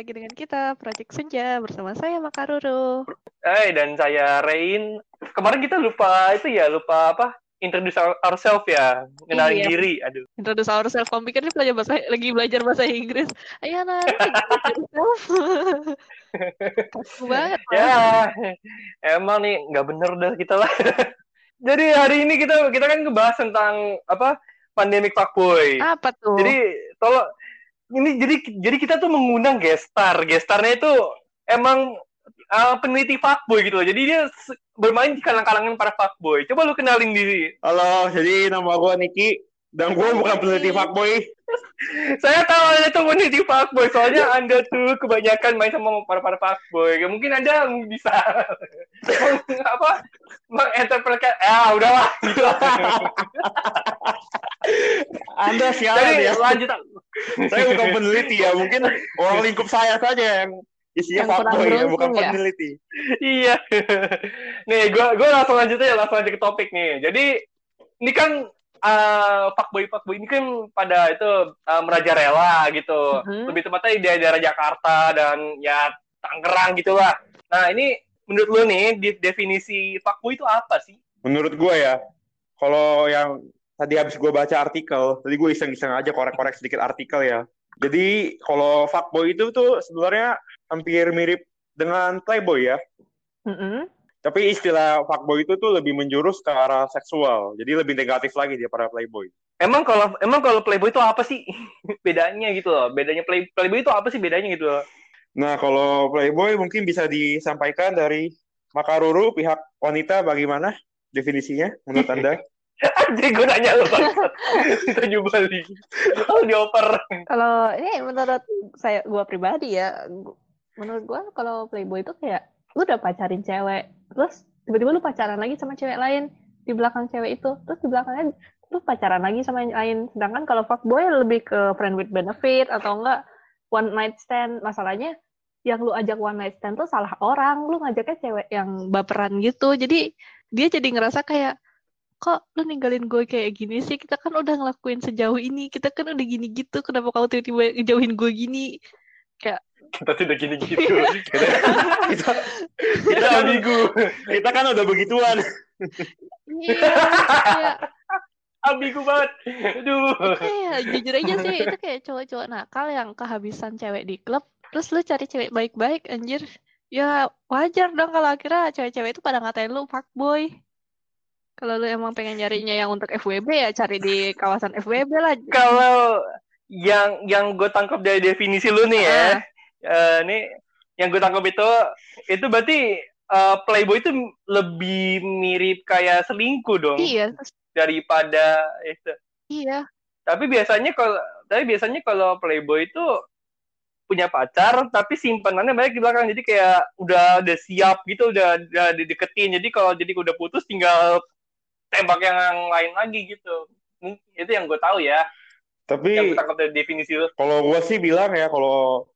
lagi dengan kita Project Senja bersama saya Makaruru. Eh dan saya Rain. Kemarin kita lupa itu ya, lupa apa? Introduce ourselves ya, kenalin Iya. diri. Aduh. Introduce ourselves. Kamu pikir ini belajar bahasa lagi belajar bahasa Inggris? Ayo Kaku banget. Ya, emang nih nggak bener dah kita lah. Jadi hari ini kita kita kan ngebahas tentang apa? Pandemic fuckboy. Apa tuh? Jadi tolong ini jadi jadi kita tuh mengundang gestar. Gestarnya itu emang uh, peneliti fuckboy gitu loh. Jadi dia bermain di kalangan-kalangan para fuckboy. Coba lu kenalin diri. Halo, jadi nama gue Niki dan gue bukan peneliti fuckboy. Saya tahu Anda tuh peneliti fuckboy, soalnya Anda tuh kebanyakan main sama para-para fuckboy. Mungkin Anda bisa apa menginterpretkan ah udahlah gitu. Anda siapa Jadi ya? lanjut. Saya bukan peneliti ya, mungkin orang lingkup saya saja yang isinya Yang fuckboy ya, bukan ya. peneliti. iya. nih, gua gua langsung lanjut aja, langsung aja ke topik nih. Jadi ini kan uh, fuckboy fuckboy ini kan pada itu uh, merajalela gitu. Mhm. Lebih tepatnya di daerah Jakarta dan ya Tangerang gitulah. Nah, ini menurut lu nih di- definisi fuckboy itu apa sih? Menurut gue ya, kalau yang tadi habis gue baca artikel, tadi gue iseng-iseng aja korek-korek sedikit artikel ya. Jadi kalau fuckboy itu tuh sebenarnya hampir mirip dengan playboy ya. Mm-mm. Tapi istilah fuckboy itu tuh lebih menjurus ke arah seksual. Jadi lebih negatif lagi dia para playboy. Emang kalau emang kalau playboy itu apa sih bedanya gitu loh? Bedanya play, playboy itu apa sih bedanya gitu loh? Nah, kalau Playboy mungkin bisa disampaikan dari Makaruru, pihak wanita bagaimana definisinya menurut Anda? Jadi gue nanya lo. Kita balik. Oh dioper. Kalau ini menurut saya gua pribadi ya, menurut gua kalau playboy itu kayak lu udah pacarin cewek, terus tiba-tiba lu pacaran lagi sama cewek lain di belakang cewek itu, terus di belakangnya lu pacaran lagi sama yang lain. Sedangkan kalau fuckboy lebih ke friend with benefit atau enggak one night stand. Masalahnya yang lu ajak one night stand tuh salah orang, lu ngajaknya cewek yang baperan gitu. Jadi dia jadi ngerasa kayak kok lu ninggalin gue kayak gini sih kita kan udah ngelakuin sejauh ini kita kan udah gini gitu kenapa kamu tiba-tiba ngejauhin gue gini Kita tuh udah gini gitu. kita, kita, Kita kan, ambigu. kita kan udah begituan. iya kayak Ambigu banget. Aduh. kayak jujur aja sih itu kayak cowok-cowok nakal yang kehabisan cewek di klub terus lu cari cewek baik-baik anjir ya wajar dong kalau akhirnya cewek-cewek itu pada ngatain lu fuckboy kalau lu emang pengen nyarinya yang untuk FWB ya cari di kawasan FWB lah Kalau yang yang gue tangkap dari definisi lu nih ya, Ah. Eh, nih yang gue tangkap itu itu berarti eh, playboy itu lebih mirip kayak selingkuh dong iya. daripada itu. iya. Tapi biasanya kalau tapi biasanya kalau playboy itu punya pacar tapi simpenannya banyak di belakang. Jadi kayak udah udah siap gitu udah udah dideketin. Jadi kalau jadi udah putus tinggal tembak yang lain lagi gitu. Mungkin itu yang gue tahu ya. Yang Tapi gue tangkap dari definisi lu kalau gue sih bilang ya kalau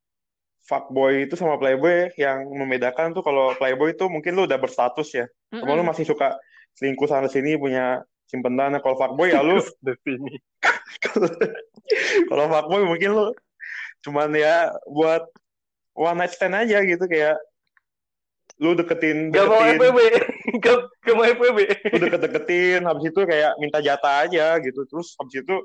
fuckboy itu sama playboy yang membedakan tuh kalau playboy itu mungkin lu udah berstatus ya. Cuma lu Mm-mm. masih suka selingkuh sana sini punya simpenan. Nah, Kalau fuckboy ya lu defini kalau fuckboy mungkin lu cuman ya buat one night stand aja gitu kayak lu deketin gak mau deketin FWB gak, gak mau FWB lu deket-deketin habis itu kayak minta jatah aja gitu terus habis itu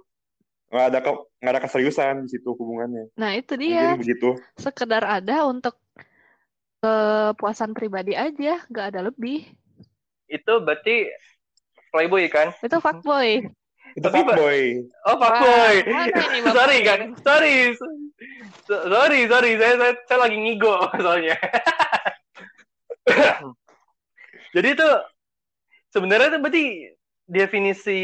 nggak ada ke, nggak ada keseriusan di situ hubungannya. Nah, itu dia. mungkin begitu. Sekedar ada untuk kepuasan pribadi aja, nggak ada lebih. itu berarti playboy kan? Itu fuckboy. itu Tapi, fuckboy. Oh fuckboy. Wah, mana ini Bapak? sorry kan? Sorry. So- sorry sorry. Saya saya, saya lagi ngigo soalnya. Jadi itu sebenarnya itu berarti definisi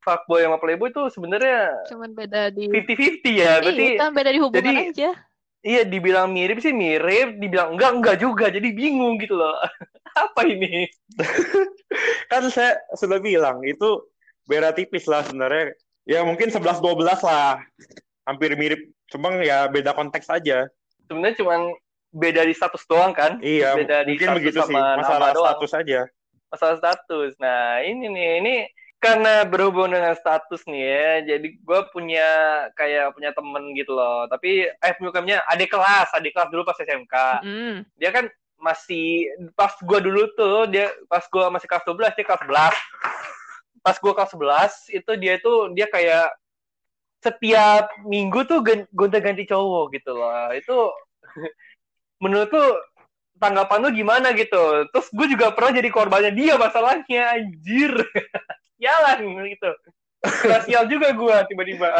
fuckboy sama playboy itu sebenarnya Cuman beda di 50-50 ya berarti Iya, kan beda di hubungan jadi- aja. Iya, dibilang mirip sih mirip, dibilang enggak enggak juga, jadi bingung gitu loh. Apa ini? kan saya sudah bilang itu beda tipis lah sebenarnya ya mungkin 11-12 lah hampir mirip cuma ya beda konteks aja Sebenarnya cuma beda di status doang kan? iya Beda di mungkin status begitu sih sama masalah nama doang. status aja Masalah status. Nah, ini nih, ini karena berhubung dengan status nih ya, jadi gue punya kayak punya temen gitu loh. Tapi eh punya adik kelas, adik kelas dulu pas SMK. Mm. Dia kan masih pas gue dulu tuh dia pas gue masih kelas 12 dia kelas 11. Pas gue kelas 11 itu dia tuh dia kayak setiap minggu tuh gonta-ganti cowok gitu loh. Itu menurut tuh tanggapan lu gimana gitu? Terus gue juga pernah jadi korbannya dia masalahnya anjir. sialan gitu. Sial juga gue tiba-tiba.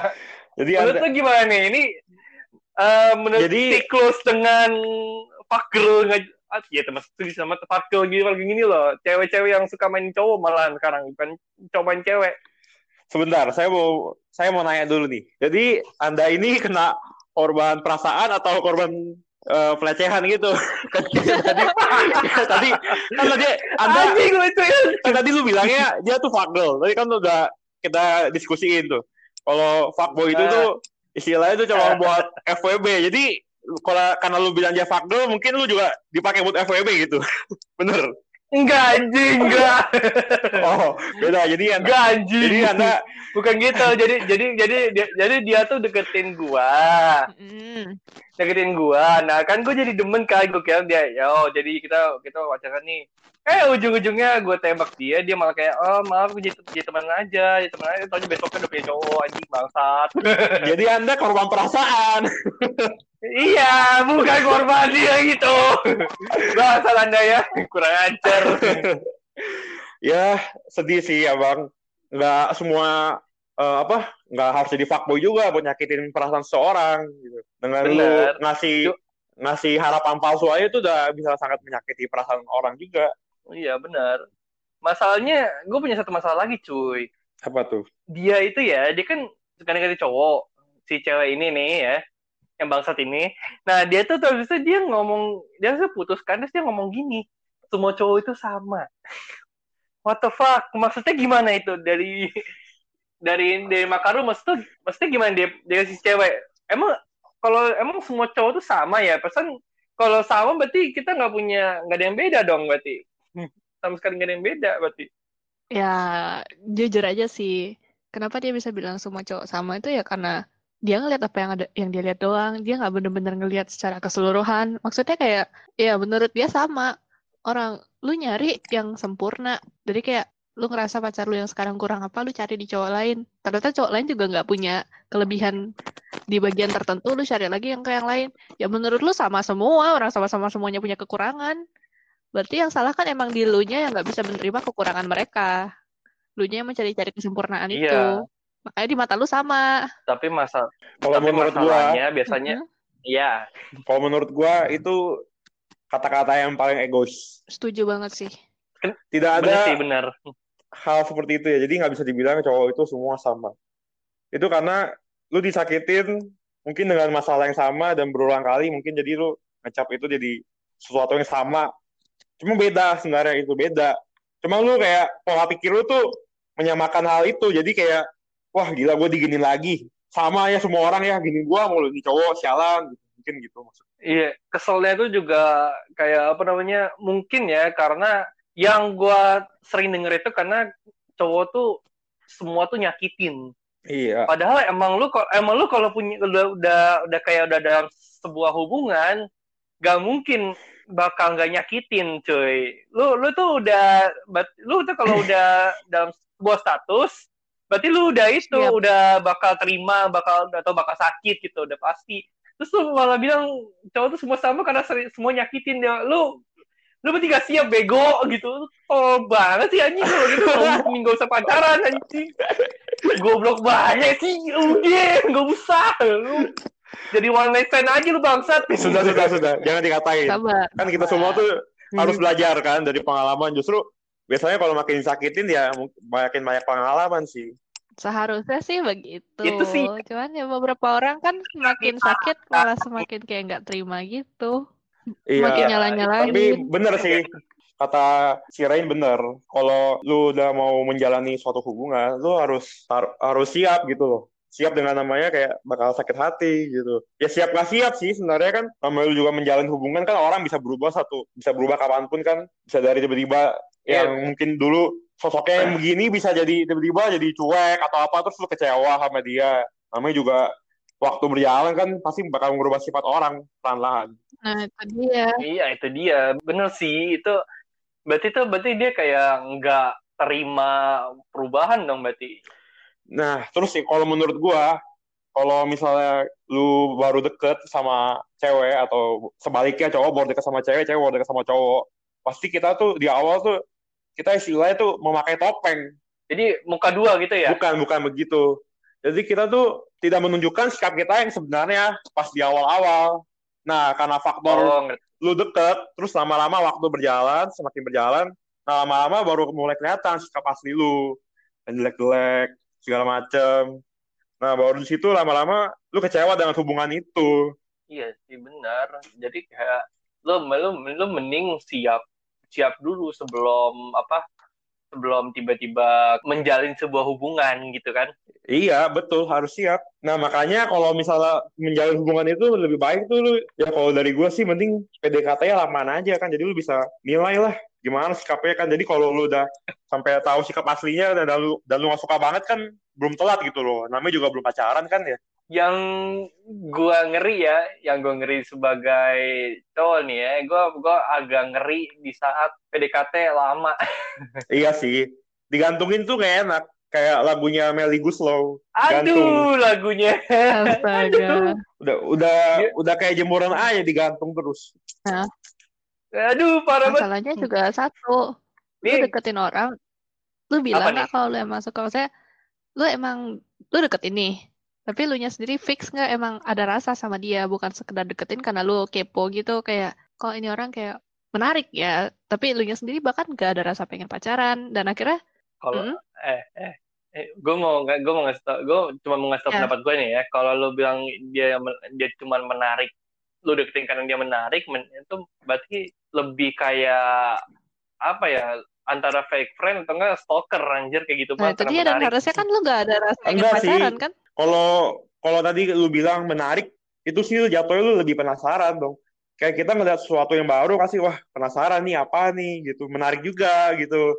Jadi menurut lu gimana nih? Ini uh, menurut Jadi- siklus dengan fuck girl nggak ah, ya teman setuju sama fuck girl gitu lagi gini loh. Cewek-cewek yang suka main cowok malahan sekarang bukan cowok main cewek. Sebentar, saya mau saya mau nanya dulu nih. Jadi Anda ini kena korban perasaan atau korban eh, pelecehan gitu? Kan tadi tadi kan tadi Anda anjing lu itu ya kan tadi lu bilangnya dia tuh fuck girl. Tadi kan udah kita diskusiin tuh. Kalau fuckboy itu Ah. tuh istilahnya tuh cuma buat FWB. Jadi kalau karena lu bilang dia fuck girl, mungkin lu juga dipakai buat FWB gitu. Bener. Enggak anjing enggak. Oh, beda. Jadi Anda, enggak anjing. jadi Anda bukan gitu. Jadi jadi jadi dia, jadi dia tuh deketin gua. Mm. deketin gua. Nah kan gua jadi demen kan gua kira dia yo jadi kita kita pacaran nih eh ujung-ujungnya gua tembak dia dia malah kayak oh maaf gua jadi, jadi teman aja jadi teman aja. Tau besoknya udah punya cowok anjing bangsat. Jadi Anda korban perasaan. iya bukan korban dia gitu. Bangsat anda ya kurang ajar. Ya sedih sih abang. Nggak semua eh, apa nggak harus jadi fuckboy juga buat nyakitin perasaan seseorang gitu. Dengan lu Bener. ngasih Ju- ngasih harapan palsu aja itu udah bisa sangat menyakiti perasaan orang juga iya benar. Masalahnya gue punya satu masalah lagi cuy. Apa tuh? Dia itu ya dia kan suka deketin cowok si cewek ini nih ya yang bangsat ini. Nah dia tuh terus itu dia ngomong dia tuh putuskan terus dia ngomong gini semua cowok itu sama. What the fuck? Maksudnya gimana itu? Dari dari dari Makaru maksudnya maksudnya gimana dia dia si cewek? Emang kalau emang semua cowok tuh sama ya? Pesan kalau sama berarti kita nggak punya nggak ada yang beda dong berarti sama sekali nggak ada yang beda berarti Ya, jujur aja sih. Kenapa dia bisa bilang semua cowok sama itu ya karena dia ngeliat apa yang ada yang dia lihat doang. Dia nggak bener-bener ngelihat secara keseluruhan. Maksudnya kayak ya menurut dia sama. Orang lu nyari yang sempurna. Jadi kayak lu ngerasa pacar lu yang sekarang kurang apa, lu cari di cowok lain. Ternyata cowok lain juga nggak punya kelebihan di bagian tertentu, lu cari lagi yang ke yang lain. Ya menurut lu sama semua, orang sama-sama semuanya punya kekurangan. Berarti yang salah kan emang di lu-nya yang nggak bisa menerima kekurangan mereka. Lu-nya yang mencari-cari kesempurnaan Iya. itu. Makanya di mata lu sama. tapi masa kalau tapi menurut gua biasanya Mhm. Iya, kalau menurut gua itu kata-kata yang paling egois Setuju banget sih. tidak bener ada sih bener. hal seperti itu ya. Jadi nggak bisa dibilang cowok itu semua sama. Itu karena lu disakitin mungkin dengan masalah yang sama dan berulang kali mungkin jadi lu ngecap itu jadi sesuatu yang sama. Cuma beda sebenarnya itu beda. Cuma lu kayak pola pikir lu tuh menyamakan hal itu. Jadi kayak wah gila gue diginin lagi. Sama ya semua orang ya gini gua mau di cowok sialan gitu. Mungkin gitu maksudnya. Iya, keselnya itu juga kayak apa namanya? Mungkin ya karena yang gua sering denger itu karena cowok tuh semua tuh nyakitin. Iya. Padahal emang lu emang lu kalau punya udah udah udah kayak udah dalam sebuah hubungan, gak mungkin bakal nggak nyakitin, cuy. Lu lu tuh udah lu tuh kalau udah dalam sebuah status, berarti lu udah itu Siap. udah bakal terima, bakal atau bakal sakit gitu, udah pasti. Terus lu malah bilang cowok tuh semua sama karena seri- semua nyakitin dia. Lu lu berarti gak siap bego gitu. Oh banget sih anjing lu gitu. Mending gak usah pacaran anjing. Goblok banget sih. Udah, gak usah. Lu jadi one night stand aja lu bangsat. Sudah sudah sudah. Jangan dikatain. Sabar. Kan kita semua tuh Hmm. harus belajar kan dari pengalaman. Justru biasanya kalau makin disakitin ya makin banyak pengalaman sih. Seharusnya sih begitu. Itu sih. Cuman ya beberapa orang kan semakin sakit malah semakin kayak nggak terima gitu. Makin Iya. nyala-nyalain. Tapi bener sih kata si Rain bener. Kalau lu udah mau menjalani suatu hubungan, lu harus har- harus siap gitu loh. Siap dengan namanya kayak bakal sakit hati gitu. Ya siap gak siap sih sebenarnya kan. Namanya lu juga menjalani hubungan kan orang bisa berubah satu, bisa berubah kapan pun kan. Bisa dari tiba-tiba yang mungkin dulu sosoknya yang begini bisa jadi tiba-tiba jadi cuek atau apa terus lu kecewa sama dia namanya juga waktu berjalan kan pasti bakal merubah sifat orang pelan-pelan Nah, itu dia. Iya itu dia, bener sih itu berarti tuh berarti dia kayak nggak terima perubahan dong berarti. Nah, terus sih kalau menurut gua, kalau misalnya lu baru deket sama cewek atau sebaliknya cowok baru deket sama cewek, cewek baru deket sama cowok, pasti kita tuh di awal tuh kita istilahnya tuh memakai topeng. Jadi muka dua gitu ya? Bukan, bukan begitu. Jadi kita tuh tidak menunjukkan sikap kita yang sebenarnya pas di awal-awal. Nah, karena faktor Oh, lu deket, terus lama-lama waktu berjalan, semakin berjalan, nah lama-lama baru mulai kelihatan sikap asli lu. Yang jelek-jelek, segala macem. Nah, baru di situ lama-lama lu kecewa dengan hubungan itu. Iya sih benar. Jadi kayak lu lu lu mending siap siap dulu sebelum apa sebelum tiba-tiba menjalin sebuah hubungan gitu kan. Iya, betul, harus siap. Nah, makanya kalau misalnya menjalin hubungan itu lebih baik tuh lu, ya kalau dari gue sih mending PDKT-nya lamaan aja kan, jadi lu bisa nilai lah gimana sikapnya kan. Jadi kalau lu udah sampai tahu sikap aslinya dan, dan lu dan lu gak suka banget kan belum telat gitu loh. Namanya juga belum pacaran kan ya. Yang gua ngeri ya, yang gua ngeri sebagai cowok nih ya, gua gua agak ngeri di saat PDKT lama. Iya sih. Digantungin tuh gak enak. Kayak lagunya Melly Guslow. Aduh Gantung. lagunya. Astaga. Udah udah udah kayak jemuran aja digantung terus. Aduh parah banget. Masalahnya juga satu. Lu deketin orang, lu bilang nggak kalau lu emang suka? Maksudnya, lu emang, lu deketin nih. Tapi lu nya sendiri fix nggak emang ada rasa sama dia, bukan sekedar deketin karena lu kepo gitu, kayak, kok ini orang kayak menarik ya, tapi lu nya sendiri bahkan nggak ada rasa pengen pacaran, dan akhirnya, kalau hmm, eh eh eh gue mau nggak gue mau ngasih tau gue cuma mau ngasih tau Ya. pendapat gue nih ya kalau lu bilang dia dia cuma menarik lu deketin karena dia menarik men- itu berarti lebih kayak apa ya antara fake friend atau enggak stalker anjir kayak gitu nah banget itu dia, dan harusnya kan lu nggak ada rasa pengen Enggak sih. pacaran kan? Kalau kalau tadi lu bilang menarik, itu sih lu jatuhnya lu lebih penasaran dong. Kayak kita ngeliat sesuatu yang baru kasih wah penasaran nih apa nih gitu, menarik juga gitu.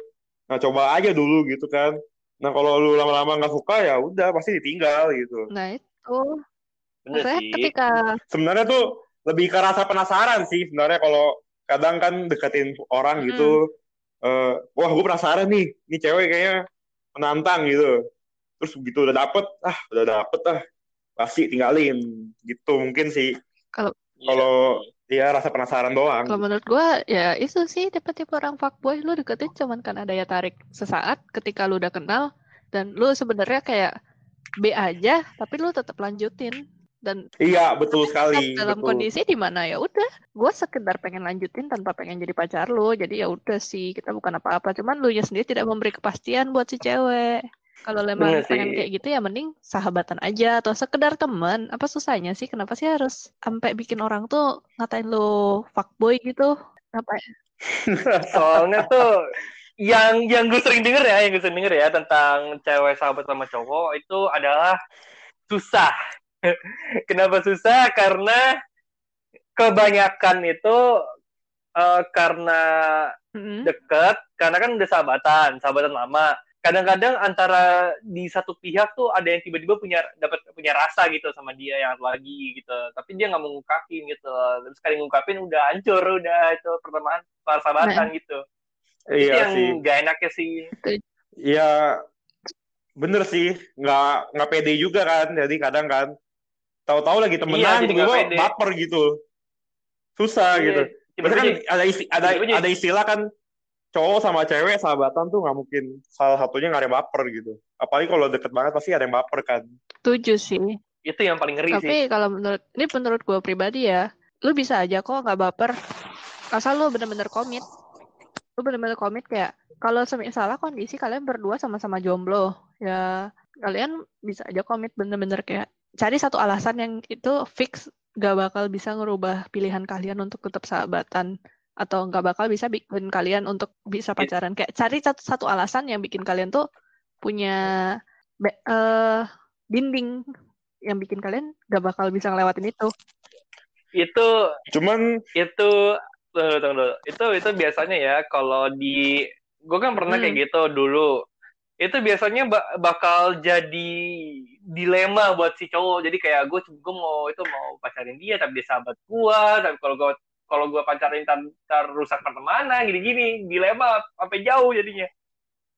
Nah coba aja dulu gitu kan. Nah kalau lu lama-lama nggak suka ya udah pasti ditinggal gitu. Nah itu, maksudnya ketika, Sebenarnya tuh lebih ke rasa penasaran sih sebenarnya kalau kadang kan deketin orang gitu. eh, wah gue penasaran nih, nih cewek kayaknya menantang gitu. Terus begitu udah dapet, ah udah dapet ah pasti tinggalin gitu mungkin sih. kalau Kalau ya rasa penasaran doang. Kalau menurut gua ya itu sih tipe-tipe orang fuckboy lu deketin cuman karena daya tarik sesaat ketika lu udah kenal dan lu sebenarnya kayak B aja tapi lu tetap lanjutin dan Iya betul sekali. dalam betul. kondisi di mana ya udah gua sekedar pengen lanjutin tanpa pengen jadi pacar lu jadi ya udah sih kita bukan apa-apa cuman lu nya sendiri tidak memberi kepastian buat si cewek kalau emang Bener pengen kayak gitu ya mending sahabatan aja atau sekedar teman. Apa susahnya sih? Kenapa sih harus sampai bikin orang tuh ngatain lu fuckboy gitu? Apa soalnya tuh yang yang gue sering denger ya yang gue sering denger ya tentang cewek sahabat sama cowok itu adalah susah. Kenapa susah? Karena kebanyakan itu eh, karena deket karena kan udah sahabatan sahabatan lama kadang-kadang antara di satu pihak tuh ada yang tiba-tiba punya dapat punya rasa gitu sama dia yang lagi gitu tapi dia nggak mau ngungkapin gitu terus sekali ngungkapin udah hancur udah itu pertemanan persahabatan gitu itu Iya yang sih. gak enaknya sih Iya bener sih. Nggak nggak pede juga kan. Jadi kadang kan tahu-tahu lagi temenan Iya, jadi nggak tiba-tiba baper gitu. Susah gitu. Iya, Biasanya kan tiba-tiba ada isti- ada ada istilah kan cowok sama cewek sahabatan tuh nggak mungkin salah satunya nggak ada yang baper gitu. Apalagi kalau deket banget pasti ada yang baper kan. Setuju sih. itu yang paling ngeri sih Tapi kalau menurut ini menurut gue pribadi ya, lu bisa aja kok nggak baper. Asal lu bener-bener komit. Lu bener-bener komit kayak kalau misalnya kondisi kalian berdua sama-sama jomblo, ya kalian bisa aja komit bener-bener kayak cari satu alasan yang itu fix gak bakal bisa ngerubah pilihan kalian untuk tetap sahabatan atau nggak bakal bisa bikin kalian untuk bisa It- pacaran kayak cari satu, satu alasan yang bikin kalian tuh punya be- eh, dinding yang bikin kalian gak bakal bisa ngelewatin itu. itu Cuman itu tunggu, tunggu dulu. itu itu biasanya ya kalau di gue kan pernah Hmm. kayak gitu dulu itu biasanya ba- bakal jadi dilema buat si cowok jadi kayak gue gue mau itu mau pacarin dia tapi dia sahabat gue tapi kalau gue kalau gue pacarin ntar, rusak pertemanan gini-gini dilema sampai jauh jadinya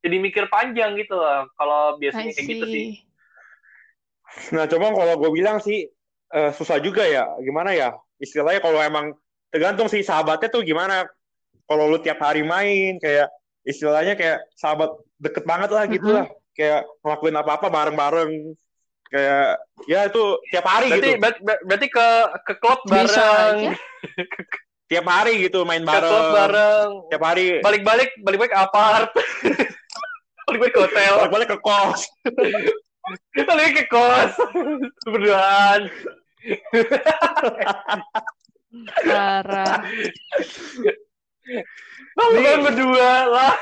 jadi mikir panjang gitu lah kalau biasanya kayak gitu sih. Nah, coba kalau gue bilang sih eh, susah juga ya. Gimana ya? Istilahnya kalau emang tergantung sih sahabatnya tuh gimana. Kalau lu tiap hari main kayak istilahnya kayak sahabat deket banget lah gitu Mhm. lah. Kayak ngelakuin apa-apa bareng-bareng. Kayak ya itu tiap hari berarti gitu. ber- ber- berarti ke ke klub bareng. Tiap hari gitu main ke klub bareng. bareng Tiap hari balik-balik balik-balik apart balik-balik ke hotel balik-balik ke kos. balik ke kos berduaan Parah. Nih. bukan berdua lah.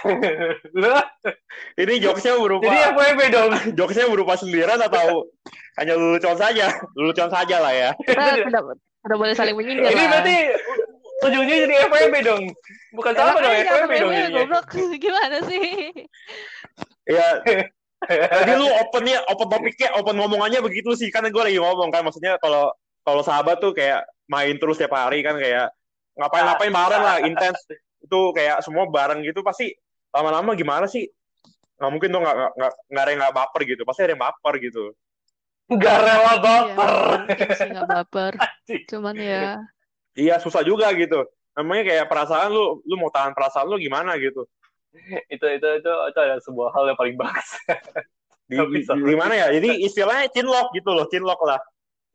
Lah, Ini jokesnya berupa Jadi FWB dong. jokesnya berupa sendirian atau hanya lelucon saja? Lelucon saja lah ya. Kita tidak tidak boleh saling menyindir Ini lah. berarti ujungnya jadi FWB dong. Bukan Ya, sama dong, FWB dong goblok. Gimana sih? Ya, Jadi lu opennya, open topiknya, open ngomongannya begitu sih. Kan gue lagi ngomong kan, maksudnya kalau kalau sahabat tuh kayak main terus tiap hari kan kayak ngapain-ngapain bareng lah, intens. Itu kayak semua bareng gitu pasti lama-lama gimana sih? Nggak mungkin tuh nggak nggak nggak nggak ada yang nggak baper gitu. Pasti ada yang baper gitu. Gak rela baper. Iya, mungkin sih nggak baper. Cuman ya, Iya susah juga gitu. Namanya kayak perasaan lu, lu mau tahan perasaan lu gimana gitu. itu itu itu itu adalah sebuah hal yang paling bagus. Di, Nggak di, di mana ya? Jadi istilahnya chinlock gitu loh, chinlock lah.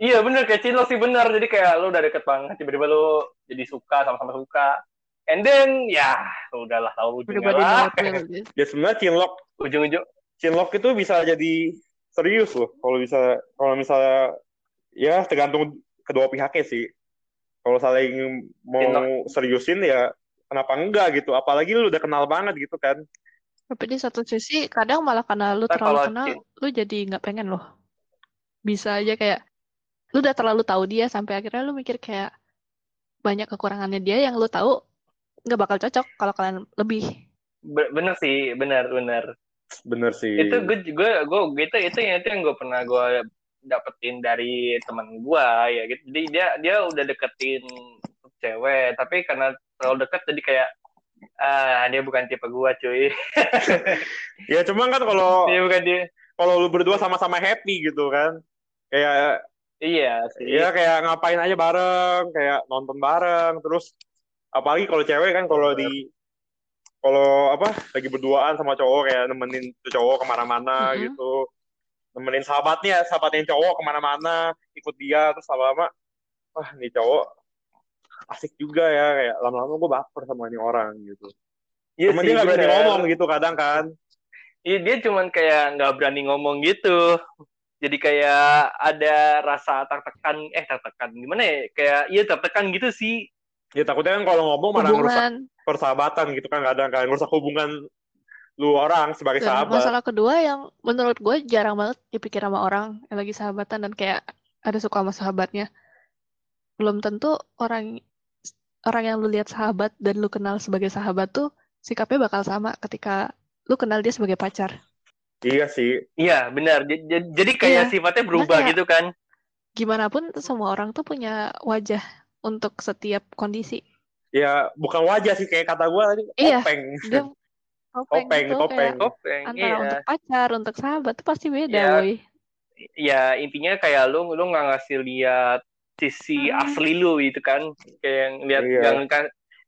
Iya bener kayak cinlok sih bener. Jadi kayak lu udah deket banget, tiba-tiba lu jadi suka sama-sama suka. And then ya udahlah tahu ujungnya know lah. Ya sebenarnya chinlock Ujung-ujung chinlock itu bisa jadi serius loh kalau bisa kalau misalnya ya tergantung kedua pihaknya sih kalau saling mau Chinlock. seriusin ya kenapa enggak gitu apalagi lu udah kenal banget gitu kan Tapi di satu sisi kadang malah karena lu terlalu kenal, cin- lu jadi nggak pengen loh. Bisa aja kayak lu udah terlalu tahu dia sampai akhirnya lu mikir kayak banyak kekurangannya dia yang lu tahu nggak bakal cocok kalau kalian lebih. be- bener sih, bener bener. bener sih. Itu gue gue gue gitu itu yang itu yang gue pernah gue dapetin dari teman gue ya gitu. Jadi dia dia udah deketin cewek tapi karena terlalu deket jadi kayak ah dia bukan tipe gue cuy. Ya cuma kan kalau dia bukan dia. kalau lu berdua sama-sama happy gitu kan. Kayak iya sih ya kayak ngapain aja bareng kayak nonton bareng terus apalagi kalau cewek kan kalau di kalau apa lagi berduaan sama cowok kayak nemenin tuh cowok ke mana-mana Mhm. gitu nemenin sahabatnya sahabatnya cowok ke mana-mana ikut dia terus lama-lama wah nih cowok asik juga ya kayak lama-lama gue baper sama ini orang gitu Iya Cuma sih, dia nggak berani bener. ngomong gitu kadang kan Iya, dia cuman kayak nggak berani ngomong gitu. Jadi kayak ada rasa tertekan, eh tertekan gimana ya? Kayak iya tertekan gitu sih. ya takutnya kan kalau ngomong malah ngerusak Hubungan persahabatan gitu kan kadang kan ngerusak hubungan lu orang sebagai dan sahabat masalah kedua yang menurut gue jarang banget dipikir sama orang yang lagi sahabatan dan kayak ada suka sama sahabatnya. Belum tentu orang orang yang lu lihat sahabat dan lu kenal sebagai sahabat tuh sikapnya bakal sama ketika lu kenal dia sebagai pacar. Iya sih Iya, benar. J- j- Jadi kayak Iya, sifatnya berubah makanya- gitu kan. Gimana pun semua orang tuh punya wajah untuk setiap kondisi. ya bukan wajah sih kayak kata gue tadi Iya. topeng Dia topeng Topeng, gitu Topeng, antara iya. untuk pacar, untuk sahabat tuh pasti beda, Iya. woi. Ya intinya kayak lu lu nggak ngasih lihat sisi Hmm. asli lu gitu kan. Kayak yang lihat Iya. yang kan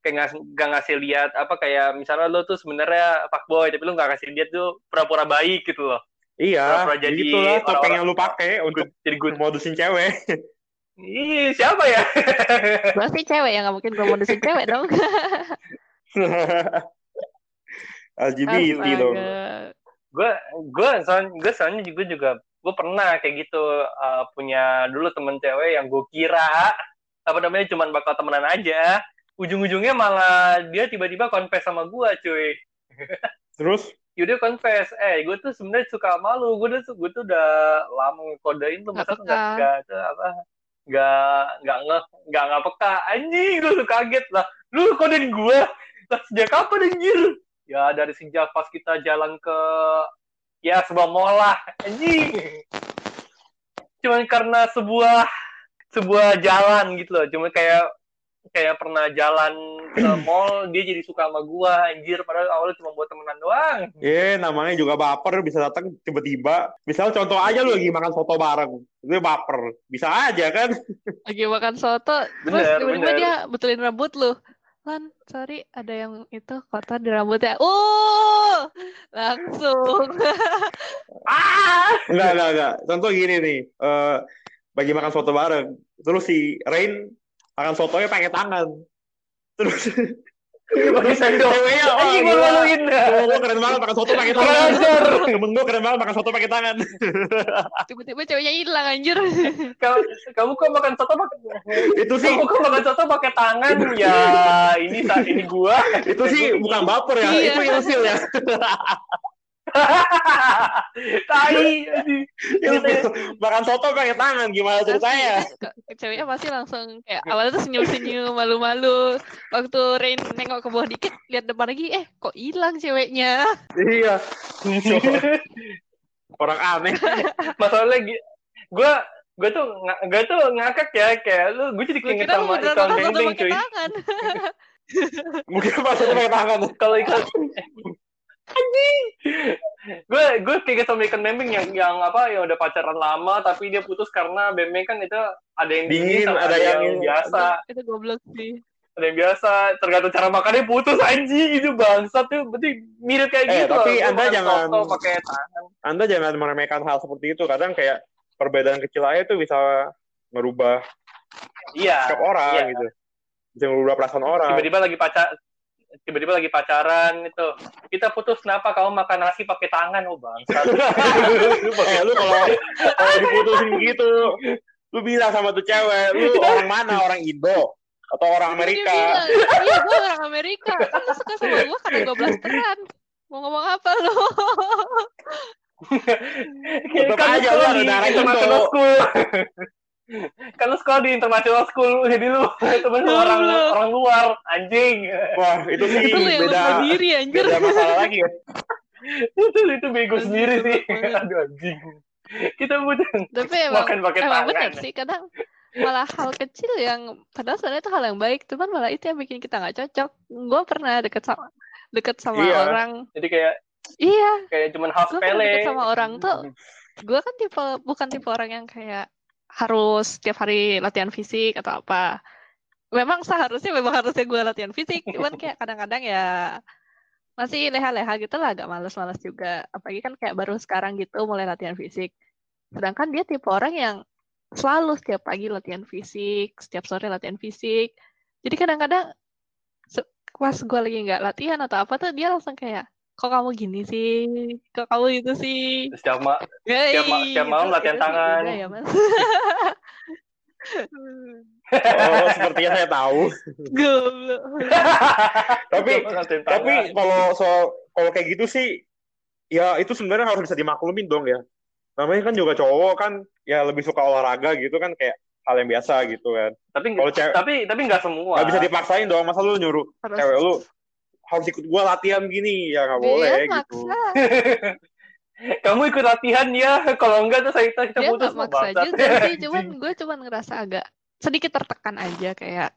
kayak nggak ngasih lihat apa kayak misalnya lu tuh sebenarnya fuckboy tapi lu nggak ngasih lihat tuh pura-pura baik gitu loh. iya Pura-pura jadi gitulah topeng yang lu pakai untuk Jadi good. modusin cewek Ih, siapa ya? Berarti cewek yang nggak mungkin gue modusin cewek dong. LGBT dong Astaga. gue gue soalnya gue soalnya juga juga gue pernah kayak gitu uh, punya dulu temen cewek yang gue kira apa namanya cuman bakal temenan aja ujung-ujungnya malah dia tiba-tiba confess sama gue cuy. Terus? Yaudah confess, eh gue tuh sebenarnya suka sama lu, gue tuh gue tuh udah lama ngekodein tuh masa nggak nggak tuh apa nggak nggak nggak nggak nggak peka. Anjing gue tuh kaget lah. Lu kodein gue lah sejak kapan anjir? Ya dari sejak pas kita jalan ke ya sebuah mall lah. Anjing. Cuman karena sebuah sebuah jalan gitu loh. Cuma kayak kayak pernah jalan ke mall dia jadi suka sama gua anjir padahal awalnya cuma buat temenan doang Iya, namanya juga baper bisa datang tiba-tiba. Misal contoh aja lu lagi makan soto bareng, itu baper. Bisa aja kan? Lagi makan soto, terus tiba-tiba dia betulin rambut lu. Lan, sorry, ada yang itu kotor di rambutnya. Uh, langsung. ah Enggak, enggak, enggak. Contoh gini nih, eh bagi makan soto bareng. Terus si Rain makan sotonya pakai tangan. Terus pakai sendok ceweknya, oh, anjing gila. malu-maluin Temen gue keren banget makan soto pakai tangan. Temen gue keren banget makan soto pakai tangan. Tiba-tiba ceweknya hilang anjir. kamu, kamu kok makan soto pakai itu sih, kamu kok makan soto pakai tangan ya ini sa- ini gua itu sih bukan baper ya, Iya. itu ilfil ya. tai anjing. Ilfil. Makan soto pakai tangan, gimana ceritanya? Ceweknya pasti langsung kayak awalnya tuh senyum-senyum, malu-malu. Waktu Rain nengok ke bawah dikit, lihat depan lagi, eh kok hilang ceweknya? Iya. Orang aneh. masalahnya gua gue tuh gue tuh ngakak ya kayak lu gue jadi Gue keinget sama iklan pakai cuy tangan. Mungkin pas soto pakai tangan. kalau iklan anjing gue gue keinget sama ikan bembeng yang yang apa yang udah pacaran lama tapi dia putus karena bembeng kan itu ada yang dingin, Dingin, sama ada ada yang, yang- biasa Itu goblok sih. ada yang biasa tergantung cara makannya putus anjing itu bangsat tuh berarti mirip kayak Eh, gitu tapi loh. Anda jangan- pakai tangan Anda jangan meremehkan hal seperti itu. Kadang kayak perbedaan kecil aja tuh bisa merubah iya sikap orang iya. gitu. Bisa merubah perasaan orang. tiba-tiba lagi pacar tiba-tiba lagi pacaran itu kita putus kenapa kamu makan nasi pakai tangan oh bangsat eh, lu kalau kalau diputusin gitu, lu bilang sama tuh cewek, lu orang mana? Orang Indo atau orang Dia Amerika? bilang, iya gue orang Amerika. Kan lu suka sama gue karena gue blasteran. Mau ngomong apa lu? Tetep Kan lu aja, lu ada darah school kan lu sekolah di international school jadi lu temen lu orang orang luar anjing. Wah, itu sih Itu lu yang beda lupa diri anjir. beda masalah lagi ya. itu itu bego sendiri sih. aduh anjing. Kita butuh Tapi emang, makan pakai emang tangan. bener sih kadang malah hal kecil yang padahal sebenarnya itu hal yang baik, cuman malah itu yang bikin kita nggak cocok. Gue pernah deket sama deket sama Iya. orang, jadi kayak iya, kayak cuman hal gue sepele. deket sama orang tuh, gue kan tipe bukan tipe orang yang kayak harus setiap hari latihan fisik atau apa. Memang seharusnya memang harusnya gue latihan fisik, cuman kayak kadang-kadang ya masih leha-leha gitu lah, agak males-males juga. Apalagi kan kayak baru sekarang gitu mulai latihan fisik. Sedangkan dia tipe orang yang selalu setiap pagi latihan fisik, setiap sore latihan fisik. Jadi kadang-kadang pas gue lagi nggak latihan atau apa tuh dia langsung kayak, kok kamu gini sih, kok kamu gitu sih. Setiap ma- Yoi, Setiap ma- setiap malam latihan tangan. ya, Mas. Oh, sepertinya saya tahu. Tapi tapi kalau soal kalau kayak gitu sih ya itu sebenarnya harus bisa dimaklumin dong ya. Namanya kan juga cowok kan ya lebih suka olahraga gitu kan kayak hal yang biasa gitu kan. tapi Kalau cewek tapi tapi nggak semua nggak bisa dipaksain dong. Masa lu nyuruh Harus cewek lu harus ikut gua latihan gini ya nggak boleh gitu. maksa. kamu ikut latihan ya kalau enggak tuh saya kita, kita Dia putus nggak maksa juga sih, cuman gue cuman ngerasa agak sedikit tertekan aja kayak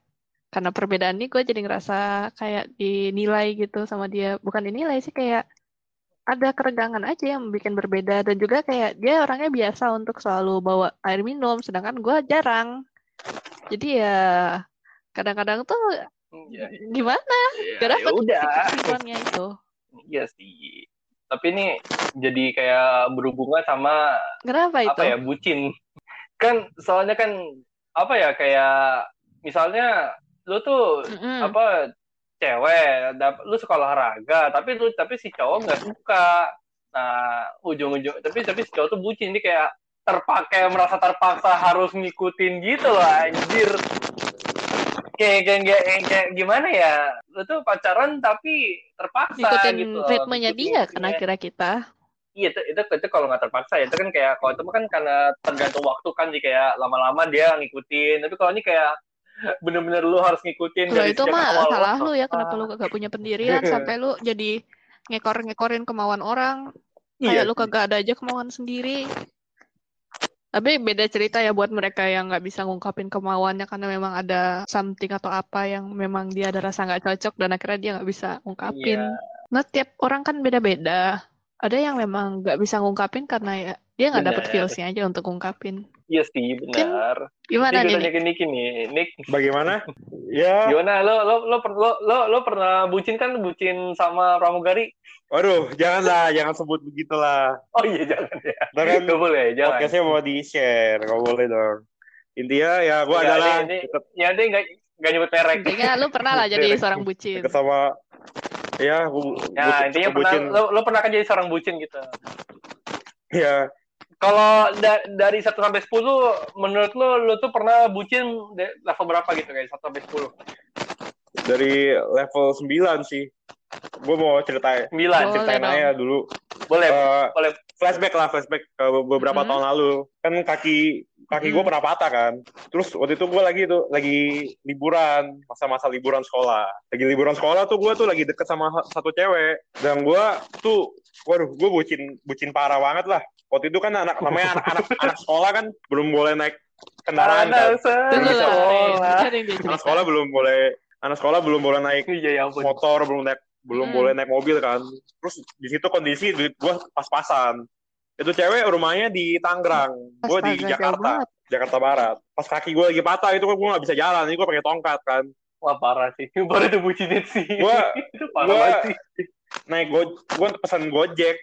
karena perbedaan ini gue jadi ngerasa kayak dinilai gitu sama dia. Bukan dinilai sih kayak ada keregangan aja yang bikin berbeda dan juga kayak dia orangnya biasa untuk selalu bawa air minum sedangkan gue jarang. Jadi ya kadang-kadang tuh ya, gimana? ya, Gak ya dapet udah sikon-sikonnya itu. iya sih tapi ini jadi kayak berhubungan sama Kenapa itu? apa ya bucin kan soalnya kan apa ya kayak misalnya lu tuh Mm-mm. apa cewek lu suka olahraga tapi lu tapi si cowok nggak suka nah ujung-ujung tapi tapi si cowok tuh bucin ini kayak terpakai merasa terpaksa harus ngikutin gitu loh anjir kayak kayak kayak, kayak gimana ya lu tuh pacaran tapi terpaksa Ngikutin gitu ritmenya dia kan ritmenya. akhirnya kita. Iya itu, itu itu kalau nggak terpaksa ya itu kan kayak kalau itu kan karena tergantung waktu kan jadi kayak lama-lama dia ngikutin tapi kalau ini kayak bener-bener lu harus ngikutin Kalau dari itu mah awal salah lu ya, kenapa apa? lu gak punya pendirian sampai lu jadi ngekor-ngekorin kemauan orang. Iya. Kayak lu kagak ada aja kemauan sendiri. Tapi beda cerita ya buat mereka yang nggak bisa ngungkapin kemauannya karena memang ada something atau apa yang memang dia ada rasa nggak cocok dan akhirnya dia nggak bisa ngungkapin. Iya. Nah, tiap orang kan beda-beda. Ada yang memang nggak bisa ngungkapin karena ya dia nggak dapet feelsnya aja untuk ngungkapin. Iya sih, benar. Gimana Nih, tanya Nick? ke Nick nih. Nick, Bagaimana? Ya, gimana? Lo, lo, lo, lo, lo, lo pernah bucin kan? Bucin sama pramugari? waduh, janganlah, jangan sebut begitulah. Oh iya, jangan ya. Ntar kan Gak boleh, jangan. podcastnya mau di-share, nggak boleh dong. Intinya ya gue adalah ini- ini- deket, Ya, dia nggak nggak nyebut merek. Intinya lu pernah lah jadi seorang bucin. deket sama ya gue Ya, intinya pernah, bucin lo, lo pernah kan jadi seorang bucin gitu. ya Kalau da- dari 1 sampai 10, menurut lo, lo tuh pernah bucin level berapa gitu kayak 1 sampai 10? dari level 9 sih gue mau ceritain 9. Boleh ceritain dong. aja dulu Boleh, Eh, boleh. flashback lah flashback ke beberapa Mhm. tahun lalu kan kaki kaki gue Mhm. pernah patah kan terus waktu itu gue lagi tuh lagi liburan masa-masa liburan sekolah lagi liburan sekolah tuh gue tuh lagi deket sama satu cewek dan gue tuh waduh gue bucin bucin parah banget lah waktu itu kan anak namanya anak-anak anak sekolah kan belum boleh naik kendaraan kan Tunggu Belum bisa. lah, ada yang dia anak sekolah belum boleh anak sekolah belum boleh naik Iya, ya ampun. motor belum naik belum Hmm. boleh naik mobil kan terus di situ kondisi duit gue pas-pasan itu cewek rumahnya di Tangerang gue di Jakarta. Jakarta Barat pas kaki gue lagi patah itu gue nggak bisa jalan ini gue pakai tongkat kan Wah, parah sih. Baru itu bucinnya sih. Gua- itu parah gua- sih. naik go gue pesan gojek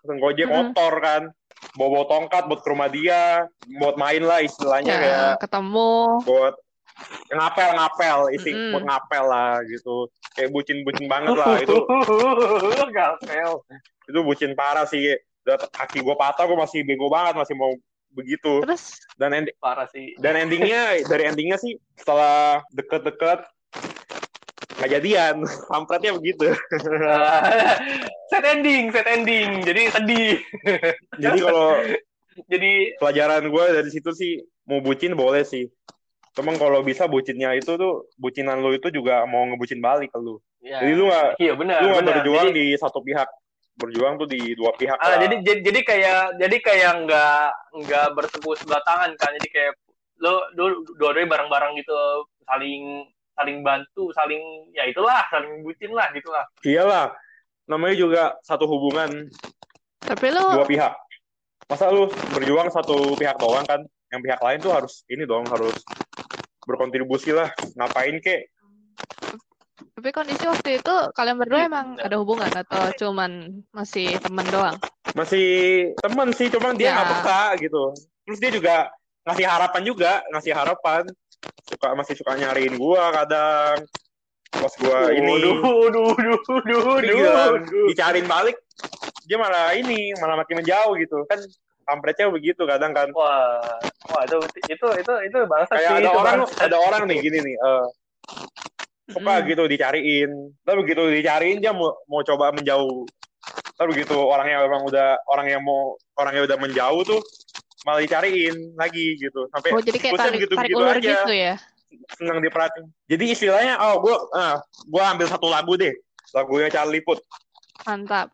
pesan gojek Mm-mm. motor kan bawa, bawa tongkat buat ke rumah dia buat main lah istilahnya Ya, kayak ketemu. buat ngapel ngapel isi Mm-mm. buat ngapel lah gitu kayak bucin bucin banget lah itu Gapel. itu bucin parah sih kaki gue patah gue masih bego banget masih mau begitu Terus dan endi- Parah sih. dan endingnya dari endingnya sih setelah deket-deket nggak jadian kampretnya begitu set ending, set ending. Jadi sedih. jadi kalau Jadi pelajaran gue dari situ sih mau bucin boleh sih Cuman kalau bisa bucinnya itu tuh bucinan lu itu juga mau ngebucin balik ke lu. ya, Jadi lu nggak- Iya benar. lu nggak benar. berjuang Jadi- di satu pihak, berjuang tuh di dua pihak. Ah, lah. jadi, jadi jadi kayak jadi kayak nggak nggak bertepuk sebelah tangan kan jadi kayak lo lo dua-duanya bareng-barang gitu saling saling bantu saling ya itulah saling bucin lah gitulah iyalah, namanya juga satu hubungan tapi lu dua pihak. Masa lu berjuang satu pihak doang kan? Yang pihak lain tuh harus ini dong harus berkontribusi lah. Ngapain kek? tapi kondisi waktu itu kalian berdua emang ada hubungan atau cuman masih temen doang? Masih temen sih, cuman dia Ya. nggak peka gitu. Terus dia juga ngasih harapan juga, ngasih harapan. Suka masih suka nyariin gua kadang. Pas gua ini duh duh duh duh kan, dicariin balik, dia malah ini, malah makin menjauh gitu. Kan kampretnya begitu kadang kan. wah wah itu itu itu itu bangsa Kayak sih ada itu orang, bangsat. ada orang nih gini nih, eh suka Mm. gitu dicariin. Tapi begitu dicariin dia mau, mau coba menjauh. Tapi begitu orangnya memang udah orang yang mau orangnya udah menjauh tuh malah dicariin lagi gitu. Sampai Oh jadi kayak tarik, begitu-begitu tarik ulur aja. gitu ya? senang diperhatiin. Jadi istilahnya, oh gue, ah, gue ambil satu lagu deh, lagunya Charlie Puth, Mantap.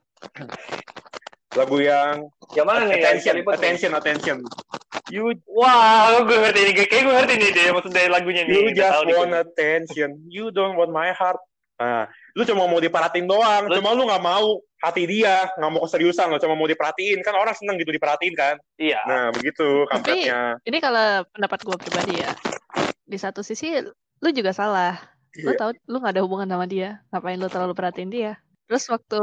lagu yang yang mana nih attention, nih? attention, attention. You wah gue ngerti nih kayak gue ngerti nih deh maksud dari lagunya nih You just want attention. You don't want my heart. Nah, lu cuma mau diperhatiin doang. Lu- Cuma lu nggak mau hati dia, nggak mau keseriusan. Lu cuma mau diperhatiin. Kan orang seneng gitu diperhatiin kan. iya Nah, begitu kampretnya. Ini kalau pendapat gue pribadi ya. Di satu sisi lu juga salah. Lu Iya. tahu lu gak ada hubungan sama dia. Ngapain lu terlalu perhatiin dia? Terus waktu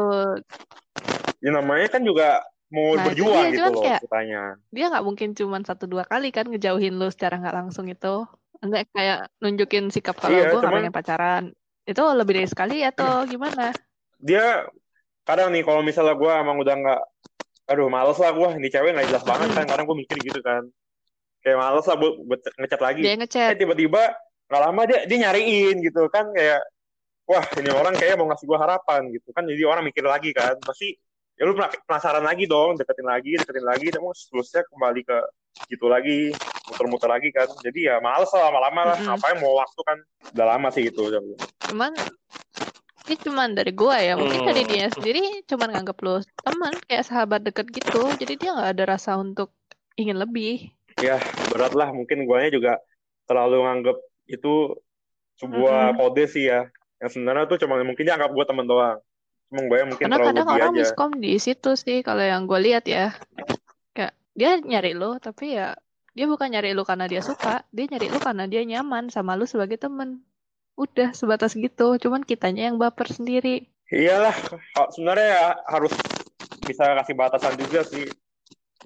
Ya, namanya kan juga mau Nah, berjuang dia, gitu loh kayak- ceritanya. dia nggak mungkin cuman satu dua kali kan ngejauhin lu secara nggak langsung itu. Enggak kayak nunjukin sikap kalau Iya, gue nggak cuman- pengen pacaran. Itu lebih dari sekali atau gimana? Dia kadang nih kalau misalnya gue emang udah nggak, aduh males lah gue. Ini cewek nggak jelas banget kan. Kadang gue mikir gitu kan. Kayak males lah buat, buat ngechat lagi. Dia eh ngechat. tiba-tiba nggak lama dia dia nyariin gitu kan kayak wah ini orang kayak mau ngasih gua harapan gitu kan jadi orang mikir lagi kan pasti ya lu pena- penasaran lagi dong deketin lagi deketin lagi dan mau seterusnya kembali ke gitu lagi muter-muter lagi kan jadi ya males lah lama-lama lah Mm-mm. ngapain mau waktu kan udah lama sih itu Cuman Ini cuman dari gua ya, mungkin dari Hmm. dia sendiri cuman nganggap lu teman, kayak sahabat deket gitu. Jadi dia nggak ada rasa untuk ingin lebih. Ya, berat lah. Mungkin guanya juga terlalu nganggep itu sebuah Mm-mm. kode sih ya. Yang sebenarnya tuh cuma mungkin dia anggap gue teman doang. Cuma gue mungkin Karena terlalu kadang orang aja. miskom di situ sih, kalau yang gue lihat ya. Dia nyari lu, tapi ya dia bukan nyari lu karena dia suka, dia nyari lu karena dia nyaman sama lu sebagai temen. Udah sebatas gitu, cuman kitanya yang baper sendiri. Iyalah, sebenarnya ya harus bisa kasih batasan juga sih.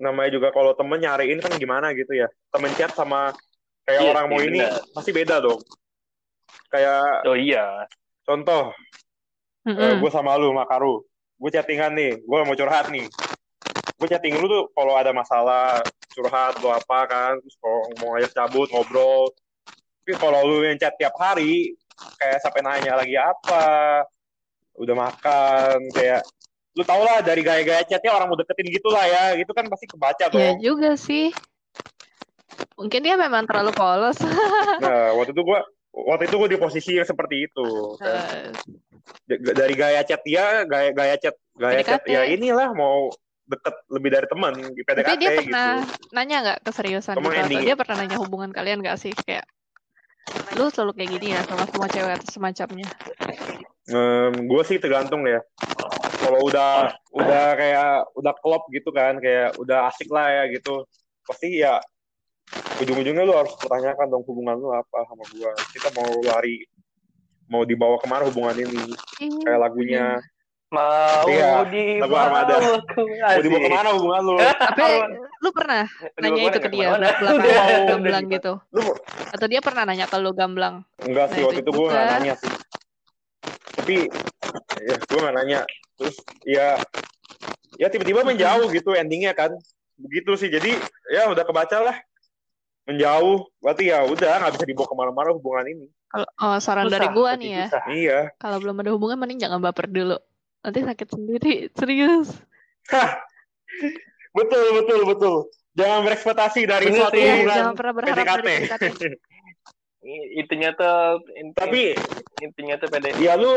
Namanya juga kalau temen nyariin kan gimana gitu ya. Temen chat sama kayak Iya orang mau sih, ini pasti beda dong. Kayak Oh iya. contoh, Mm-mm. gue sama lu, Makaru. Gue chattingan nih, gue mau curhat nih. Gue chatting lu tuh kalau ada masalah, curhat atau apa kan, terus kalau mau ngajak cabut, ngobrol. Tapi kalau lu yang chat tiap hari, kayak sampai nanya lagi apa, udah makan, kayak lu tau lah dari gaya-gaya chatnya orang mau deketin gitu lah ya, gitu kan pasti kebaca Ya dong. juga sih. Mungkin dia memang terlalu polos. Nah, waktu itu gue waktu itu gue di posisi yang seperti itu. Kan. Eh, D- Dari gaya chat dia, gaya gaya chat, gaya chat PDKT. ya inilah mau deket lebih dari teman, di Tapi dia gitu. pernah nanya nggak keseriusan gitu? Dia pernah nanya hubungan kalian nggak sih? Kayak, lu selalu kayak gini ya sama semua cewek atau semacamnya? gue sih tergantung ya. Kalau udah udah kayak udah klop gitu kan, kayak udah asik lah ya gitu. Pasti ya ujung-ujungnya lu harus pertanyakan dong hubungan lu apa sama gua. Kita mau lari mau dibawa ke mana hubungan ini? Kayak lagunya Mau Iya, dibawa Armada. mau dibawa ke mana hubungan lu? Tapi Arwan. lu pernah nanya itu ke dia Udah, udah, gamblang gitu? Lu Atau dia pernah nanya ke lu gamblang? enggak sih Nah, waktu itu itu gue nggak juga. nanya sih. Tapi ya gue nggak nanya. Terus ya ya tiba-tiba menjauh gitu endingnya kan. Begitu sih. Jadi ya udah kebaca lah. Menjauh. Berarti ya udah nggak bisa dibawa ke mana-mana hubungan ini. Kalau oh, saran dari gua nih ya, Iya. kalau belum ada hubungan mending jangan baper dulu. Nanti sakit sendiri, serius. Hah. Betul betul betul. Jangan berekspektasi dari Bener suatu hubungan jangan pernah berharap PDKT. dari PDKT. Intinya tuh inti- Tapi intinya tuh pede. ya lu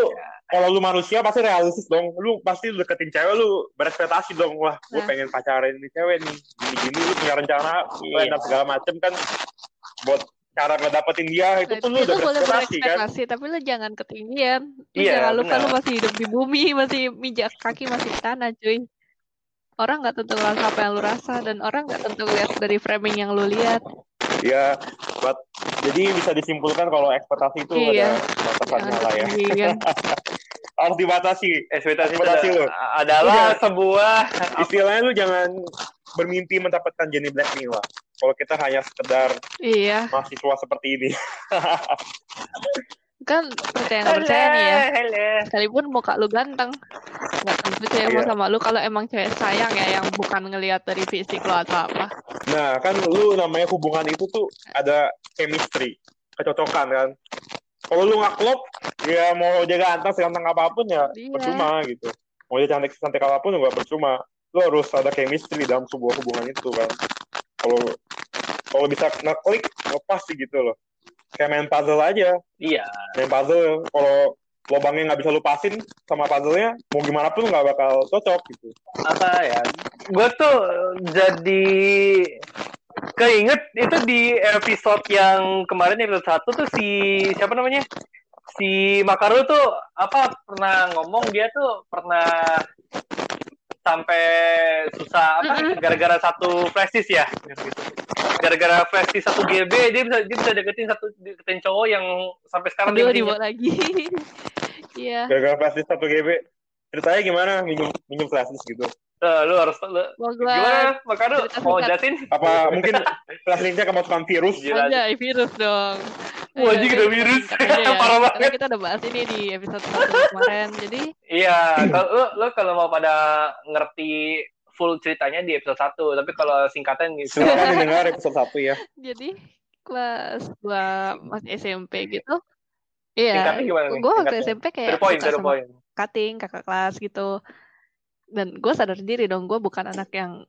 kalau lu manusia pasti realistis dong. Lu pasti lu deketin cewek lu berekspektasi dong. Wah, gue Nah. pengen pacaran ini cewek nih. Gini-gini lu punya rencana plan Iya. dan segala macem kan buat cara ngedapetin dia itu Nah, pun lu tapi udah lu boleh berekspektasi kan. berekspektasi, tapi lu jangan ketinggian. Lu Iya, jangan lupa benar. lu masih hidup di bumi, masih mijak kaki masih di tanah, cuy. Orang nggak tentu ngerasa apa yang lu rasa dan orang nggak tentu lihat dari framing yang lu lihat. Ya, buat jadi bisa disimpulkan kalau ekspektasi itu Iya. ada batasannya lah ya. ketinggian. Harus dibatasi. Ekspektasi itu Ekspektasi lu. ada- adalah Udah. sebuah Istilahnya lu jangan bermimpi mendapatkan Jenny Blackpink lah. Kalau kita hanya sekedar Iya, mahasiswa seperti ini. kan percaya nggak percaya nih ya. Hele. Sekalipun muka lu ganteng, nggak tentu cewek mau Iya. sama lu kalau emang cewek sayang ya, yang bukan ngelihat dari fisik lo atau apa. Nah, kan lu namanya hubungan itu tuh ada chemistry, kecocokan kan. Kalau lu nggak klop, ya mau jaga ganteng seganteng apa pun ya Iya. percuma gitu. Mau dia cantik cantik apa pun juga percuma. Lu harus ada chemistry dalam sebuah hubungan itu kan. Kalau kalau bisa ngeklik, ngepas sih gitu loh. Kayak main puzzle aja. Iya. Main puzzle, kalau lubangnya nggak bisa lu pasin sama puzzle-nya, mau gimana pun nggak bakal cocok gitu. apa ya gue tuh jadi keinget itu di episode yang kemarin episode satu tuh si siapa namanya si Makaru tuh apa pernah ngomong dia tuh pernah sampai susah apa gara-gara satu prestis ya gara-gara prestis satu GB dia bisa dia bisa deketin satu deketin cowok yang sampai sekarang Aduh, dia dibawa lagi. Iya, Gara-gara flashdisk satu GB. Ceritanya gimana minjem minjem flashdisk gitu? Eh, lu harus lu, mau gua gimana cerita mau jelasin Apa mungkin flashdisknya kemasukan virus? Aja virus dong. Wah, anjing, jadi ada virus. ya. Parah Karena banget. kita udah bahas ini di episode satu kemarin. Jadi Iya, kalau lo, lo kalau mau pada ngerti full ceritanya di episode 1, tapi kalau singkatan gitu. Silakan didengar episode 1 ya. jadi kelas gua masih SMP gitu. Iya, Singkatnya gimana nih? gue waktu. SMP kayak cutting kakak kelas gitu. Dan gue sadar diri dong, gue bukan anak yang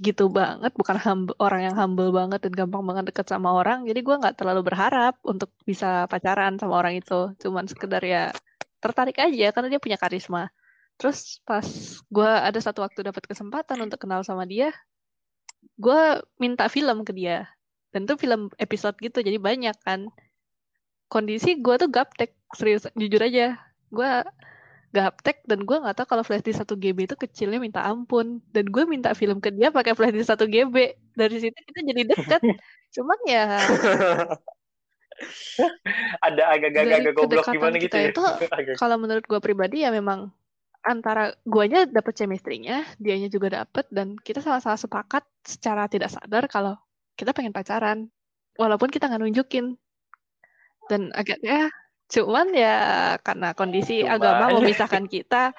gitu banget, bukan humble, orang yang humble banget dan gampang banget deket sama orang. Jadi gue nggak terlalu berharap untuk bisa pacaran sama orang itu. Cuman sekedar ya tertarik aja karena dia punya karisma terus pas gue ada satu waktu dapat kesempatan untuk kenal sama dia gue minta film ke dia dan itu film episode gitu jadi banyak kan kondisi gue tuh gaptek serius jujur aja gue gaptek dan gue nggak tahu kalau flash di 1 GB itu kecilnya minta ampun. Dan gue minta film ke dia pakai flash di 1 GB dari situ kita jadi deket. Cuman ya ada agak-agak goblok gimana gitu ya? itu kalau menurut gue pribadi ya memang antara guanya dapet chemistry-nya, dianya juga dapet dan kita sama-sama sepakat secara tidak sadar kalau kita pengen pacaran. Walaupun kita nggak nunjukin. Dan agaknya cuman ya karena kondisi cuman. agama memisahkan kita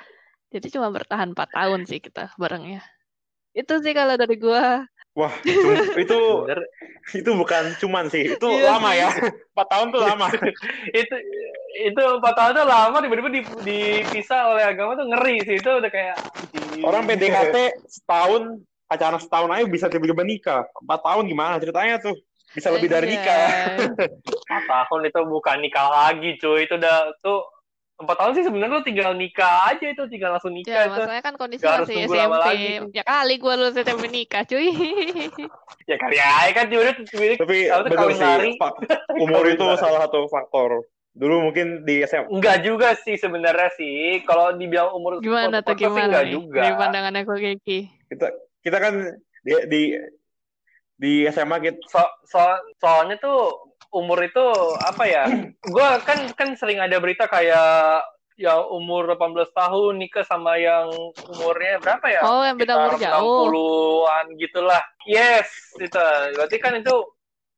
jadi cuma bertahan 4 tahun sih kita barengnya itu sih kalau dari gua Wah, itu itu bukan cuman sih, itu iya lama ya. Empat tahun tuh lama. itu itu empat tahun tuh lama tiba-tiba dipisah oleh agama tuh ngeri sih. Itu udah kayak orang PDKT setahun pacaran setahun aja bisa tiba-tiba nikah. Empat tahun gimana ceritanya tuh? Bisa lebih dari iya. nikah. Empat tahun itu bukan nikah lagi, cuy. Itu udah tuh empat tahun sih sebenarnya lu tinggal nikah aja itu tinggal langsung nikah ya, masalahnya kan kondisi Gak masih SMP ya kali gue lu SMP nikah cuy. Ya kali aja kan tiba tapi betul sih umur itu salah satu faktor. Dulu mungkin di SMA enggak juga sih sebenarnya sih. Kalau dibilang umur gimana tuh gimana enggak juga. Dari pandangannya kok Kiki kita kita kan di di, di SMA kita so, so, soalnya tuh umur itu apa ya? Gue kan kan sering ada berita kayak ya umur 18 tahun nikah sama yang umurnya berapa ya? Oh, yang beda umur jauh. 60-an gitulah. Yes, itu. Berarti kan itu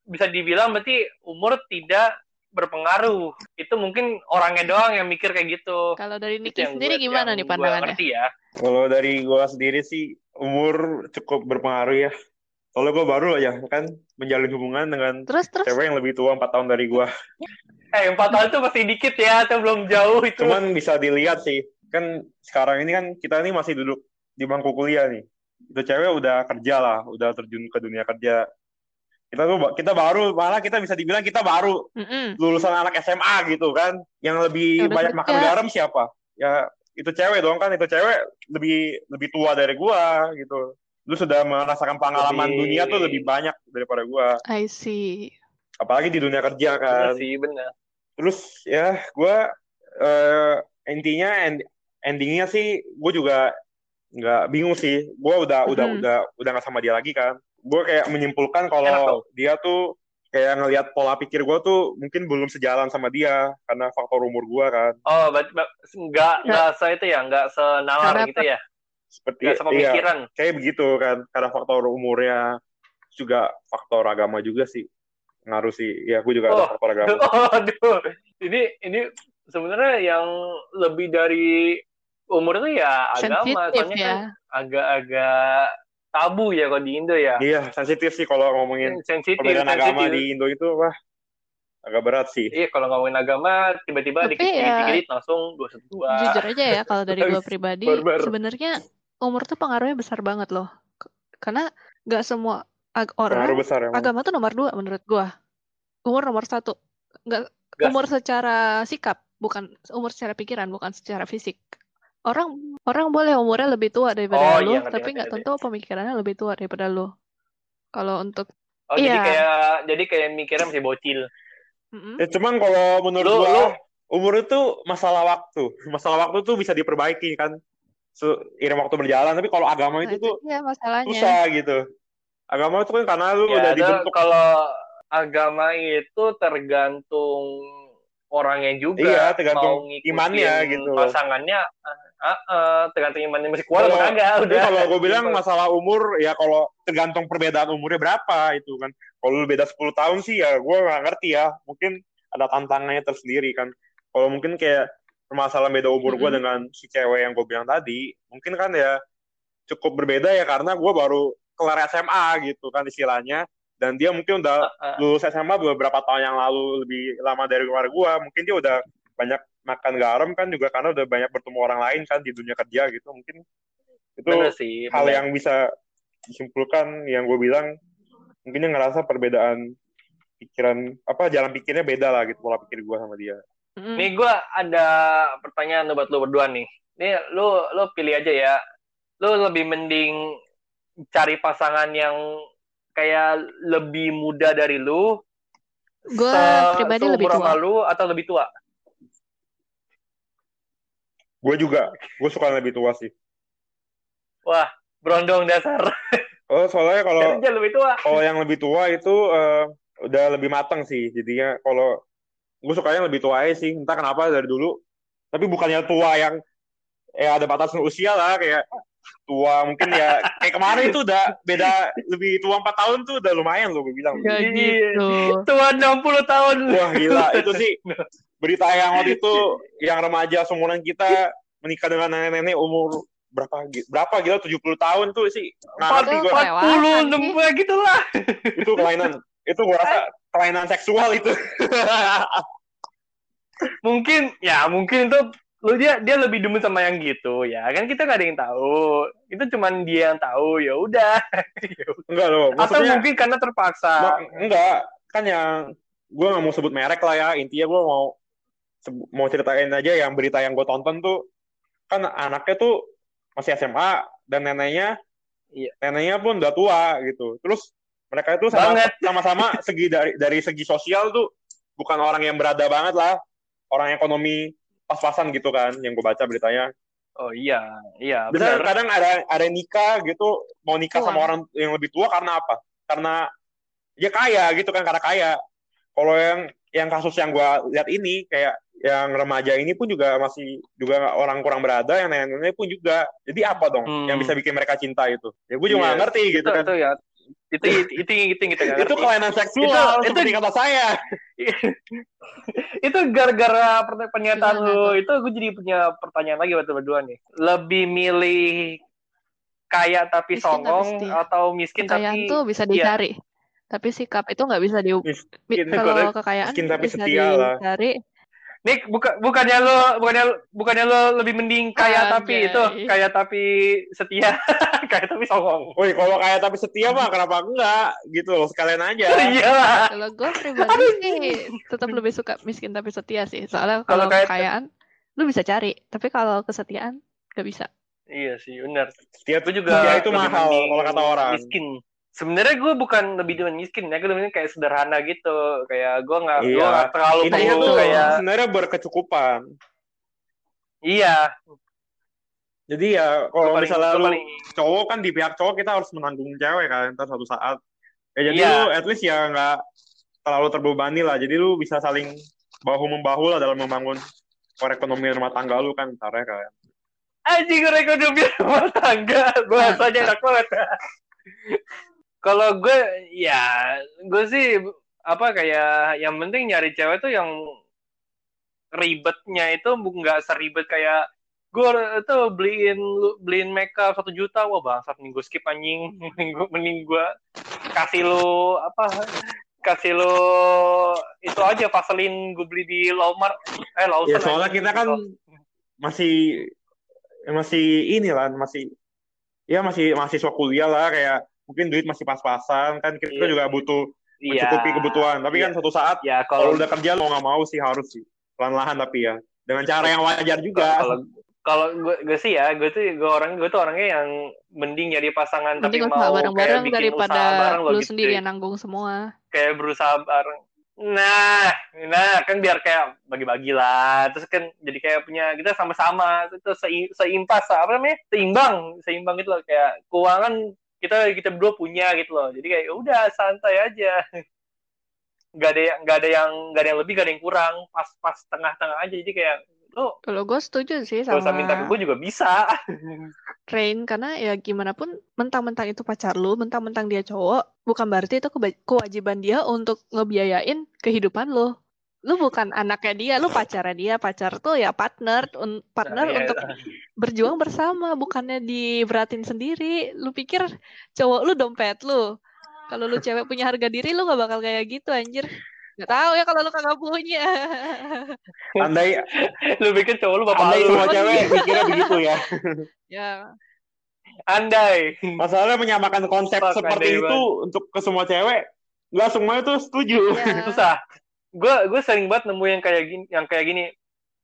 bisa dibilang berarti umur tidak berpengaruh. Itu mungkin orangnya doang yang mikir kayak gitu. Kalau dari Niki sendiri gue, gimana nih pandangannya? ya. Kalau dari gue sendiri sih umur cukup berpengaruh ya. Soalnya gue baru aja kan menjalin hubungan dengan terus, terus. cewek yang lebih tua empat tahun dari gue. Eh empat tahun itu masih dikit ya, atau belum jauh itu. Cuman bisa dilihat sih, kan sekarang ini kan kita ini masih duduk di bangku kuliah nih. Itu cewek udah kerja lah, udah terjun ke dunia kerja. Kita tuh kita baru malah kita bisa dibilang kita baru mm -mm. lulusan anak SMA gitu kan. Yang lebih ya, banyak makan garam siapa? Ya itu cewek dong kan, itu cewek lebih lebih tua dari gua gitu lu sudah merasakan pengalaman lebih... dunia tuh lebih banyak daripada gua. I see. Apalagi di dunia kerja kan. Benar sih, benar. Terus ya gua uh, intinya end, endingnya sih gue juga nggak bingung sih. Gue udah hmm. udah udah udah nggak sama dia lagi kan. Gue kayak menyimpulkan kalau dia tuh kayak ngelihat pola pikir gue tuh mungkin belum sejalan sama dia karena faktor umur gue kan. Oh, berarti nggak nggak se itu ya, nggak senalar gitu ya? Seperti ya, sama iya, pikiran kayak begitu kan karena faktor umurnya juga faktor agama juga sih ngaruh sih ya gue juga oh. ada faktor agama oh, aduh ini ini sebenarnya yang lebih dari umur itu ya agama soalnya ya. kan agak-agak tabu ya kalau di Indo ya iya sensitif sih kalau ngomongin sensitif, perbedaan sensitif. agama di Indo itu wah agak berat sih. Iya, kalau ngomongin agama tiba-tiba dikit-dikit ya, langsung dua satu dua. Jujur aja ya kalau dari gue pribadi sebenarnya umur tuh pengaruhnya besar banget loh. Karena nggak semua ag orang besar, agama tuh nomor dua menurut gua. Umur nomor satu. Nggak umur secara sikap, bukan umur secara pikiran, bukan secara fisik. Orang orang boleh umurnya lebih tua daripada oh, lu, iya, tapi nggak tentu pemikirannya lebih tua daripada lu. Kalau untuk Oh, iya. jadi kayak jadi kayak mikirnya masih bocil. Mm -hmm. ya, cuman kalau menurut lu, gua lu, umur itu masalah waktu. Masalah waktu tuh bisa diperbaiki kan seiring waktu berjalan tapi kalau agama itu nah, tuh ya, masalahnya. susah gitu. Agama itu kan karena lu ya, udah dibentuk. kalau agama itu tergantung orangnya juga iya, tergantung mau imannya gitu. pasangannya uh, uh, tergantung imannya masih kuat atau enggak udah. kalau gue bilang masalah umur ya kalau tergantung perbedaan umurnya berapa itu kan. Kalau lu beda 10 tahun sih ya gue nggak ngerti ya. Mungkin ada tantangannya tersendiri kan. Kalau mungkin kayak permasalahan beda umur gue mm -hmm. dengan si cewek yang gue bilang tadi mungkin kan ya cukup berbeda ya karena gue baru kelar SMA gitu kan istilahnya dan dia mungkin udah lulus SMA beberapa tahun yang lalu lebih lama dari luar gue mungkin dia udah banyak makan garam kan juga karena udah banyak bertemu orang lain kan di dunia kerja gitu mungkin itu sih, hal bener. yang bisa disimpulkan yang gue bilang mungkin dia ngerasa perbedaan pikiran apa jalan pikirnya beda lah gitu pola pikir gue sama dia Mm. Nih gue ada pertanyaan buat lu berdua nih. Nih lu lu pilih aja ya. Lu lebih mending cari pasangan yang kayak lebih muda dari lu, Gue pribadi lebih tua. sama lu atau lebih tua? Gue juga, gue suka yang lebih tua sih. Wah, berondong dasar. Oh, soalnya kalau lebih tua. kalau yang lebih tua itu eh, udah lebih matang sih. Jadinya kalau gue sukanya yang lebih tua aja sih. Entah kenapa dari dulu. Tapi bukannya tua yang ya ada batasan usia lah kayak tua mungkin ya kayak kemarin itu udah beda lebih tua empat tahun tuh udah lumayan loh gue bilang. Ya gitu. Tua 60 tahun. Wah gila itu sih berita yang waktu itu yang remaja seumuran kita menikah dengan nenek-nenek umur berapa berapa gila 70 tahun tuh sih nggak ngerti gue Empat- 40, sih. 60 gitu lah. itu kelainan itu gue rasa kelainan seksual itu. Mungkin, ya mungkin itu lu dia dia lebih demen sama yang gitu ya. Kan kita nggak ada yang tahu. Itu cuman dia yang tahu ya udah. Enggak loh atau mungkin karena terpaksa. Enggak. Kan yang gue nggak mau sebut merek lah ya. Intinya gue mau mau ceritain aja yang berita yang gue tonton tuh kan anaknya tuh masih SMA dan neneknya Iya. neneknya pun udah tua gitu. Terus mereka itu sama Banget. sama-sama segi dari dari segi sosial tuh bukan orang yang berada banget lah orang ekonomi pas-pasan gitu kan yang gue baca beritanya oh iya iya Bisa benar kadang ada ada nikah gitu mau nikah sama orang yang lebih tua karena apa? Karena dia kaya gitu kan karena kaya. Kalau yang yang kasus yang gua lihat ini kayak yang remaja ini pun juga masih juga orang kurang berada, yang nenek-nenek pun juga. Jadi apa dong Hmm. yang bisa bikin mereka cinta itu? Ya gue juga Iya. nggak ngerti gitu itu, kan. itu ya itu itu itu kita nggak Itu ngerti. kelainan seksual Itu- itu- kata saya. itu gara-gara pernyataan Gimana lu itu gue jadi punya pertanyaan lagi buat berdua nih lebih milih kaya tapi Miskin tapi songong setia. atau miskin Kekayaan tapi tuh bisa iya. dicari. Tapi sikap itu nggak bisa di Miskin, kalau kekayaan Miskin tapi bisa setia lah. Nik buka, bukannya lo bukannya bukannya lo lebih mending kaya tapi Anjay. itu kaya tapi setia kaya tapi songong Woi, kalau kaya tapi setia mah kenapa enggak gitu loh sekalian aja. iya Kalau gue pribadi sih tetap lebih suka miskin tapi setia sih. Soalnya Kalau kalau kayak- kekayaan lu bisa cari, tapi kalau kesetiaan nggak bisa. iya sih benar Setia, gue juga setia itu mahal kalau kata orang. miskin sebenarnya gue bukan lebih demen miskin ya gue lebih kayak sederhana gitu kayak gue nggak gue Iya. nggak terlalu Intinya perlu tuh kayak sebenarnya berkecukupan. iya Jadi ya kalau paling- misalnya lu paling- cowok kan di pihak cowok kita harus menanggung cewek kan ntar suatu saat. Ya jadi Iya. lu at least ya nggak terlalu terbebani lah. Jadi lu bisa saling bahu membahu lah dalam membangun perekonomian rumah tangga lu kan ntar ya kan. anjing ekonomi rumah tangga bahasanya enak banget kalau gue ya gue sih apa kayak yang penting nyari cewek tuh yang ribetnya itu nggak seribet kayak gue itu beliin beliin makeup satu juta wah bangsat gue skip anjing mending gue mending gue kasih lo apa kasih lo itu aja vaselin gue beli di Walmart eh Lawson Ya soalnya anjing. kita kan masih masih inilah masih ya masih mahasiswa kuliah lah kayak mungkin duit masih pas-pasan kan kita Iya. juga butuh Iya. mencukupi kebutuhan. Tapi Iya. kan suatu saat ya kalau kalau udah kerja mau nggak mau sih harus sih pelan-lahan tapi ya dengan cara yang wajar juga. kalau kalau gue, gue sih ya gue tuh gue orang gue tuh orangnya yang mending nyari pasangan Mending tapi mau bareng-bareng kayak bikin daripada usaha bareng lu gitu sendiri yang nanggung semua. kayak berusaha bareng nah nah kan biar kayak bagi-bagi lah terus kan jadi kayak punya kita sama-sama itu sei- seimpas apa namanya seimbang seimbang gitu loh kayak keuangan kita kita berdua punya gitu loh. Jadi kayak ya udah santai aja. Nggak ada yang nggak ada yang nggak ada yang lebih nggak ada yang kurang. Pas pas tengah-tengah aja jadi kayak lo Kalau gue setuju sih gak usah sama minta ke gue juga bisa. Rain karena ya gimana pun mentang-mentang itu pacar lu, mentang-mentang dia cowok, bukan berarti itu kewajiban dia untuk ngebiayain kehidupan lu. Lu bukan anaknya dia, lu pacarnya dia. Pacar tuh ya partner, un- partner Nah, ya, untuk berjuang bersama, bukannya diberatin sendiri. Lu pikir cowok lu dompet lu. Kalau lu cewek punya harga diri, lu gak bakal kayak gitu anjir. Gak tahu ya kalau lu kagak punya. Andai lu bikin cowok lu bapak lu semua cewek mikirnya begitu ya. ya, andai Masalahnya menyamakan konsep seperti andai itu untuk ke semua cewek, nggak semua itu setuju. ya. susah gue gue sering banget nemu yang kayak gini yang kayak gini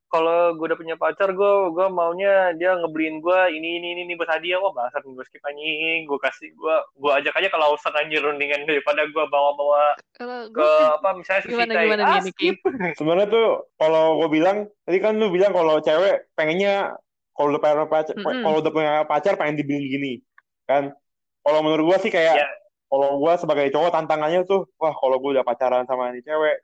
kalau gue udah punya pacar gue gue maunya dia ngebeliin gue ini ini ini, ini buat hadiah wah bahasa gue skip anjing gue kasih gue gue ajak aja kalau usah anjir rundingan daripada gue bawa bawa Kalau ke gue apa misalnya sushi gimana Thai. gimana ah, skip Sebenarnya tuh kalau gue bilang, tadi kan lu bilang kalau cewek pengennya kalau udah punya pacar, Mm-mm. kalau udah punya pacar pengen dibeliin gini, kan? Kalau menurut gue sih kayak, Ya. kalau gue sebagai cowok tantangannya tuh, wah kalau gue udah pacaran sama ini cewek,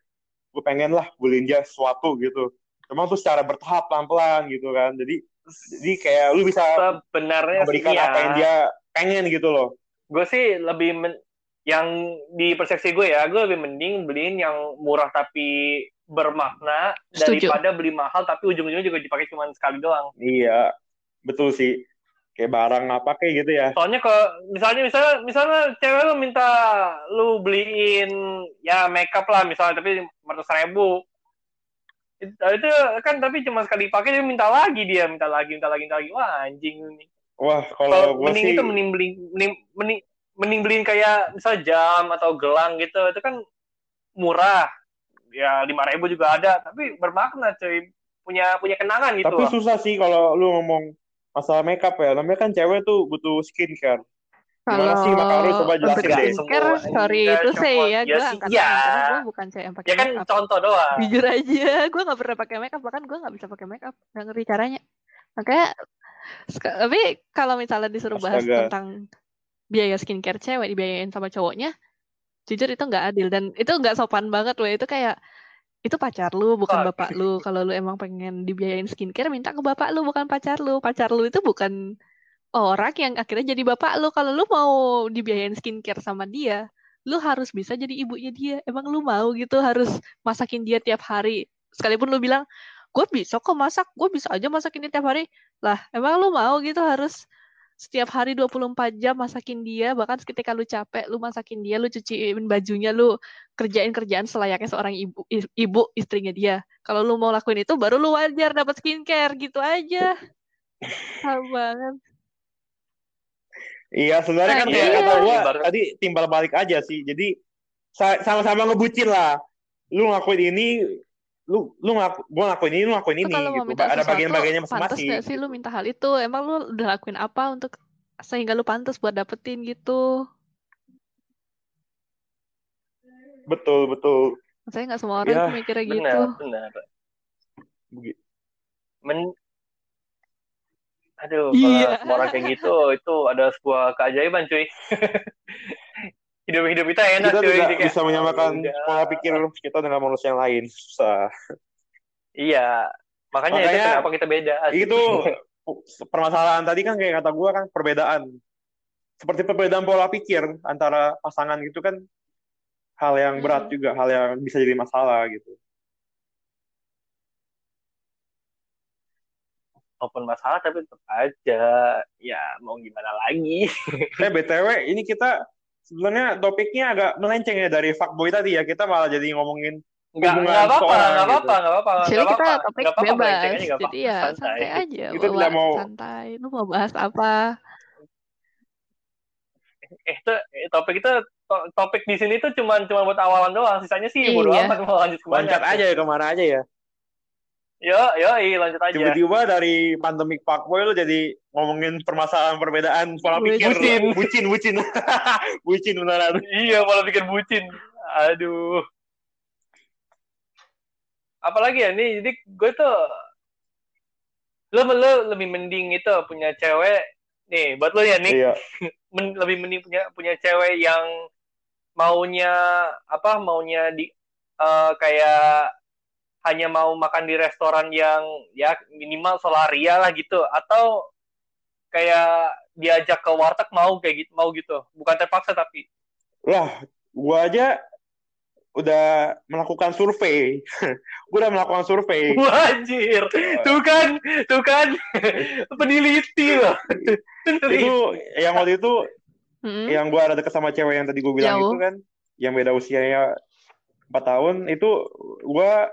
gue pengen lah beliin dia sesuatu gitu. Cuma tuh secara bertahap pelan-pelan gitu kan. Jadi, jadi kayak lu bisa sebenarnya sih memberikan ya. apa yang dia pengen gitu loh. gue sih lebih men- yang di persepsi gue ya gue lebih mending beliin yang murah tapi bermakna Setuju. daripada beli mahal tapi ujung-ujungnya juga dipakai cuma sekali doang Iya, betul sih. Kayak barang apa kayak gitu ya. soalnya kalau misalnya misalnya misalnya cewek lu minta lu beliin ya makeup lah misalnya tapi ratus ribu. Itu, itu kan tapi cuma sekali pakai dia minta lagi dia minta lagi minta lagi minta lagi. Wah anjing. Nih Wah, kalau mending sih, itu mending beli mending, mending, mending beliin kayak misal jam atau gelang gitu itu kan murah. Ya lima ribu juga ada tapi bermakna cuy punya punya kenangan gitu tapi susah sih kalau lu ngomong masalah makeup ya. Namanya kan cewek tuh butuh skincare. Gimana sih, Mak Arul? Coba jelasin deh. skincare, sorry itu sih cuma- ya, gue angkat ya. karena gue bukan cewek yang pakai ya kan makeup. contoh doang Jujur aja, gue nggak pernah pakai makeup, bahkan gue nggak bisa pakai makeup, nggak ngerti caranya. Makanya, tapi kalau misalnya disuruh bahas Astaga. tentang biaya skincare cewek dibiayain sama cowoknya, jujur itu nggak adil dan itu nggak sopan banget loh. Itu kayak itu pacar lu bukan Fuck. bapak lu. Kalau lu emang pengen dibiayain skincare, minta ke bapak lu bukan pacar lu. Pacar lu itu bukan orang yang akhirnya jadi bapak lu. Kalau lu mau dibiayain skincare sama dia, lu harus bisa jadi ibunya dia. Emang lu mau gitu harus masakin dia tiap hari. Sekalipun lu bilang, gue bisa kok masak, gue bisa aja masakin dia tiap hari. Lah, emang lu mau gitu harus setiap hari 24 jam masakin dia, bahkan ketika lu capek, lu masakin dia, lu cuciin bajunya, lu kerjain kerjaan selayaknya seorang ibu, ibu istrinya dia. Kalau lu mau lakuin itu, baru lu wajar dapat skincare, gitu aja. Sama banget. Iya, sebenarnya kan Nah, kayak iya. kata gua tadi timbal balik aja sih. Jadi sa- sama-sama ngebucin lah. Lu ngakuin ini, lu lu ngaku, gua ngakuin ini, lu ngakuin Lu ini kalau mau gitu. Ada bagian-bagiannya pantas masing-masing. gak sih lu minta hal itu? Emang lu udah lakuin apa untuk sehingga lu pantas buat dapetin gitu? Betul, betul. Maksudnya nggak semua orang Ya, mikirnya gitu. benar benar Begi- Men Aduh, Iya. kalau semua orang kayak gitu, itu ada sebuah keajaiban, cuy. Hidup-hidup kita enak, Kita tidak kayak, bisa menyamakan "Oh, udah." pola pikir kita dengan manusia yang lain. Susah. Iya. Makanya, itu Makanya, kenapa kita beda. Itu permasalahan tadi kan kayak kata gua kan perbedaan. Seperti perbedaan pola pikir antara pasangan gitu kan hal yang berat Hmm. juga, hal yang bisa jadi masalah gitu. Walaupun masalah, tapi tetap aja. Ya, mau gimana lagi. Eh BTW ini kita sebenarnya topiknya agak melenceng ya dari fuckboy tadi ya. Kita malah jadi ngomongin Nggak, Hubungan nggak apa-apa, seseorang nggak gitu. apa-apa, nggak apa-apa. Jadi nggak kita topik Nggak apa-apa, bebas. aja, nggak Jadi ya Santai. santai aja. Kita tidak mau- santai. Lu mau bahas apa? Eh, itu, eh, topik itu, to- topik di sini tuh cuma cuma buat awalan doang. Sisanya sih bodo Iya. amat mau lanjut ke mana. loncat aja ya ke mana aja ya. Yo, yo, iya, lanjut aja. Tiba-tiba dari pandemik fuckboy lu jadi ngomongin permasalahan perbedaan pola pikir. Bucin. bucin, bucin. bucin beneran. Iya, malah bikin bucin. Aduh. Apalagi ya nih, jadi gue tuh lo lo lebih mending itu punya cewek nih buat lo ya nih Iya. men- lebih mending punya punya cewek yang maunya apa maunya di eh, kayak hanya mau makan di restoran yang ya minimal solaria lah gitu atau kayak diajak ke warteg mau kayak gitu mau gitu bukan terpaksa tapi Lah, gua aja udah melakukan survei. gua udah melakukan survei. Wajir, tuh kan, tuh kan, peneliti loh. itu yang waktu itu Hmm? yang gua ada deket sama cewek yang tadi gua bilang Jauh. itu kan, yang beda usianya 4 tahun, itu gua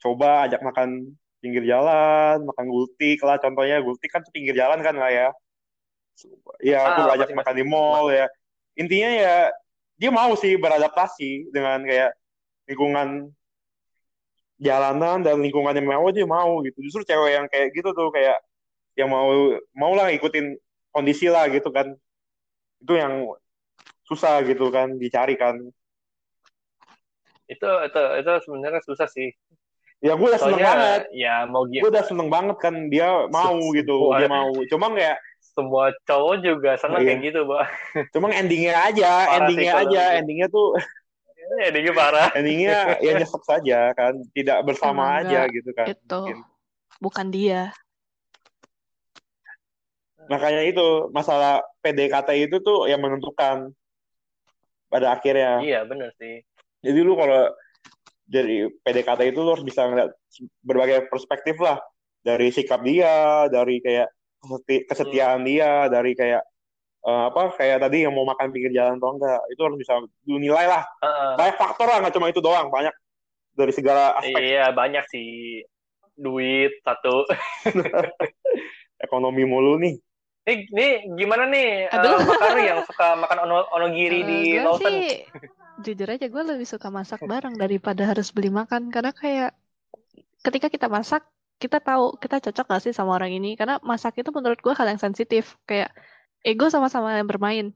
coba ajak makan pinggir jalan, makan gultik lah contohnya, gultik kan tuh pinggir jalan kan lah ya. Ya, aku Ah, ajak makan di mall ya. Intinya ya dia mau sih beradaptasi dengan kayak lingkungan jalanan dan lingkungan yang mewah dia mau gitu. Justru cewek yang kayak gitu tuh kayak yang mau mau lah ikutin kondisi lah gitu kan. Itu yang susah gitu kan dicari kan. Itu itu itu sebenarnya susah sih ya gue udah seneng banget ya mau gue udah seneng banget kan dia mau gitu Semua. dia mau cuma kayak semua cowok juga senang Iya. kayak gitu pak cuma endingnya aja Parah endingnya sih aja gitu. endingnya tuh ya dia parah endingnya ya nyesek saja kan tidak bersama Emang aja enggak. gitu kan Itu mungkin. bukan dia. makanya itu masalah PDKT itu tuh yang menentukan pada akhirnya iya bener sih jadi lu kalau dari PDKT itu lu harus bisa ngeliat berbagai perspektif lah. Dari sikap dia dari kayak keseti- kesetiaan dia dari kayak eh, apa kayak tadi yang mau makan pinggir jalan atau enggak. Itu harus bisa lu nilai lah. Heeh. banyak faktor lah nggak cuma itu doang banyak dari segala aspek. Iya banyak sih. Duit satu. Ekonomi mulu nih. Nih, nih gimana nih. Makaru yang suka makan ono onogiri di gue Lawson? Jujur aja gue lebih suka masak bareng daripada harus beli makan karena kayak ketika kita masak kita tahu kita cocok gak sih sama orang ini karena masak itu menurut gue hal yang sensitif kayak ego sama-sama yang bermain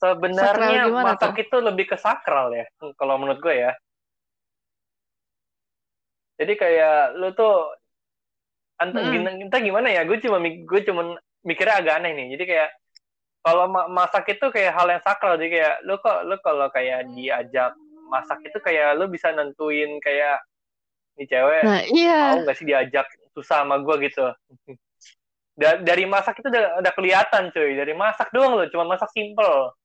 Sebenarnya masak itu lebih ke sakral ya, kalau menurut gue ya. Jadi kayak lu tuh Mm-mm. gin- entah gimana ya, gue cuma gue cuma mikirnya agak aneh nih. Jadi kayak kalau ma- masak itu kayak hal yang sakral, jadi kayak lu kok lu kalau kayak diajak masak itu kayak lu bisa nentuin kayak nih cewek nah iya mau nggak sih diajak susah sama gue gitu. Da- dari masak itu udah, udah kelihatan cuy, dari masak doang loh, cuma masak simple.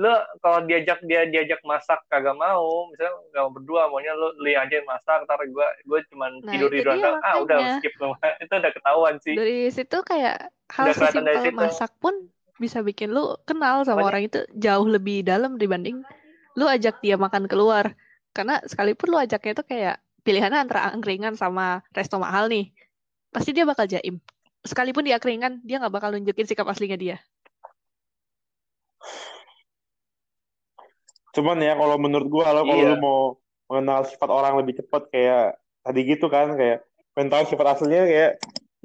Lo kalau diajak dia diajak masak kagak mau, misalnya nggak mau berdua, maunya lo lu yang aja yang masak, ntar gue gue cuma Nah, tidur tiduran dia doang. ah udah skip lo, itu udah ketahuan sih. dari situ kayak hal Udah kelihatan dari sesimpel situ. masak pun bisa bikin lu kenal sama Makanya- orang itu jauh lebih dalam dibanding lu ajak dia makan keluar. Karena sekalipun lu ajaknya itu kayak pilihannya antara angkringan sama resto mahal nih pasti dia bakal jaim. Sekalipun dia angkringan dia nggak bakal nunjukin sikap aslinya dia. Cuman ya kalau menurut gua kalau kalau Iya. lu mau mengenal sifat orang lebih cepat kayak tadi gitu kan kayak pengen tahu sifat aslinya kayak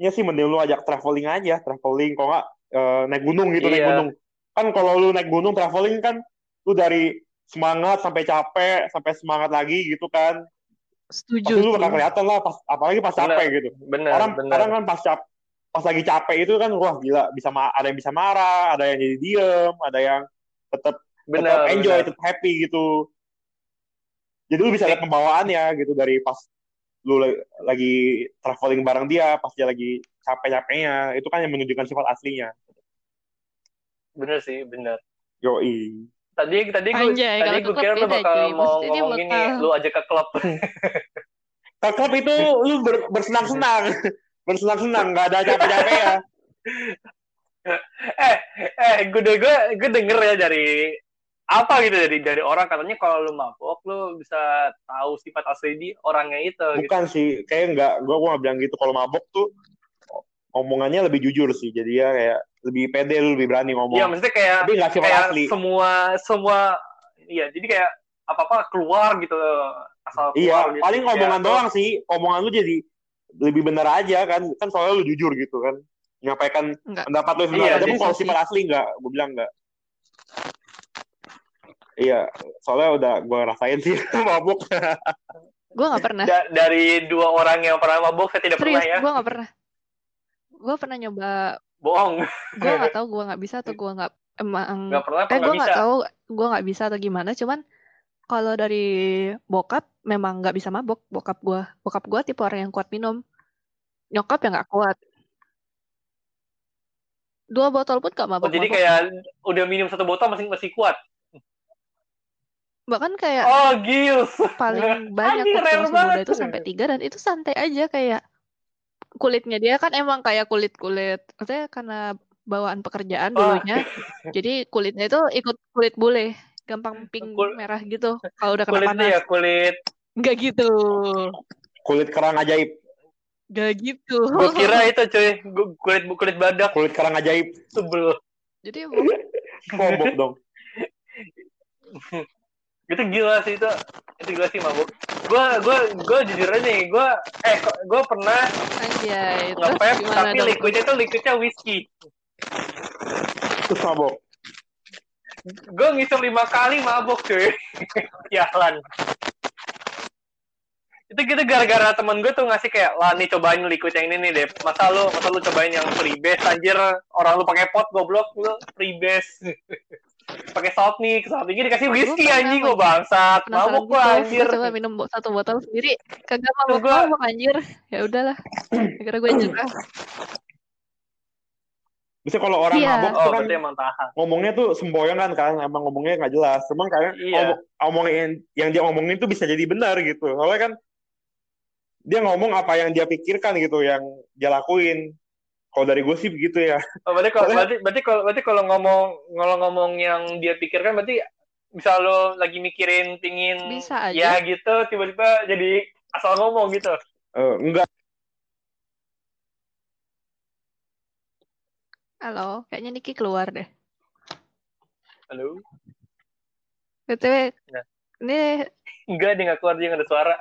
ya sih mending lu ajak traveling aja, traveling. Kok nggak eh, naik gunung gitu naik Iya. gunung. Kan kalau lu naik gunung traveling kan lu dari semangat sampai capek sampai semangat lagi gitu kan. setuju Pasti lu bakal kelihatan lah pas apalagi pas Bener. capek gitu. Bener, Orang bener. kadang kan pas cap pas lagi capek itu kan wah gila bisa ada yang bisa marah, ada yang jadi diem, ada yang tetap enjoy, bener. tetap happy gitu. Jadi lu bisa lihat pembawaannya gitu dari pas lu la- lagi traveling bareng dia, pas dia lagi capek-capeknya, itu kan yang menunjukkan sifat aslinya. Bener sih, bener. Yoi. Tadi tadi gue Anjay, tadi gue kira lu bakal cuy. mau Maksudnya ngomong gini, bakal- lu aja ke klub. Ke klub itu lu ber- bersenang-senang, bersenang-senang, nggak ada capek-capek ya. eh eh gue gue gue denger ya dari apa gitu dari dari orang katanya kalau lu mabok lu bisa tahu sifat asli di orangnya itu gitu. Bukan sih, kayak nggak, gua gua nggak bilang gitu. Kalau mabok tuh omongannya lebih jujur sih. Jadi ya kayak lebih pede, lu lebih berani ngomong. Iya maksudnya kayak Tapi nggak sifat kayak asli. semua semua iya jadi kayak apa apa keluar gitu asal keluar Iya, gitu. paling Ya, omongan doang sih. Omongan lu jadi lebih benar aja kan. Kan soalnya lu jujur gitu kan. Menyampaikan Enggak. pendapat lu Iya, sebenarnya. Tapi bisa kalau sih. sifat asli enggak, gue bilang enggak. Iya, soalnya udah gue rasain sih mabuk. gue nggak pernah Da- dari dua orang yang pernah mabok saya tidak serius pernah ya gue nggak pernah gue pernah nyoba bohong. gue nggak tahu gue nggak bisa atau gue nggak emang nggak pernah eh gue nggak tahu gue nggak bisa atau gimana cuman kalau dari bokap memang nggak bisa mabok. Bokap gue bokap gue tipe orang yang kuat minum. Nyokap yang nggak kuat. Dua botol pun gak oh, mabok jadi kayak udah minum satu botol masih masih kuat? Bahkan kayak oh gils paling banyak Anjing, waktu masih muda itu sampai tiga dan itu santai aja kayak kulitnya dia kan emang kayak kulit kulit maksudnya karena bawaan pekerjaan Oh. dulunya jadi kulitnya itu ikut kulit bule gampang pink Kul- merah gitu kalau udah kena kulitnya panas. ya kulit. Nggak gitu. Kulit kerang ajaib, nggak gitu. Gue kira itu cuy. Gua- kulit kulit badak. Kulit kerang ajaib. sebel. Jadi Mabuk dong. itu gila sih itu. Itu gila sih mabuk. Gue gue gue jujur aja nih gue eh gue pernah Anjay, terus ngepep gimana tapi dong? liquidnya tuh liquidnya whisky Terus mabok. gue ngisep lima kali mabuk cuy. Jalan. Itu gitu gara-gara temen gue tuh ngasih kayak lah nih cobain liquid yang ini nih deh masa lu masa lu cobain yang freebase anjir. Orang lu pakai pot goblok lu. Freebase pakai salt nih salt nih dikasih whisky anjing mau- gue bangsat mabuk gue anjir Gua coba minum satu botol sendiri, kagak mabuk gua- mabuk anjir. Ya udahlah, akhirnya gue nyerah. Bisa kalau orang Iya. mabok oh kan berarti emang tahan ngomongnya tuh semboyangan kan, emang ngomongnya nggak jelas. Cuman kayak Iya. ngomong- ngomongin yang dia ngomongin tuh bisa jadi benar gitu. Soalnya kan dia ngomong apa yang dia pikirkan gitu, yang dia lakuin. Kalau dari gue sih begitu ya. Oh, berarti kalau berarti berarti kalau berarti kalau ngomong kalau ngomong yang dia pikirkan berarti bisa lo lagi mikirin pingin Bisa aja. ya gitu tiba-tiba jadi asal ngomong gitu. Eh, enggak, Halo, kayaknya Niki keluar deh. Halo. BTW, Ya. ini Enggak dia nggak keluar dia nggak ada suara.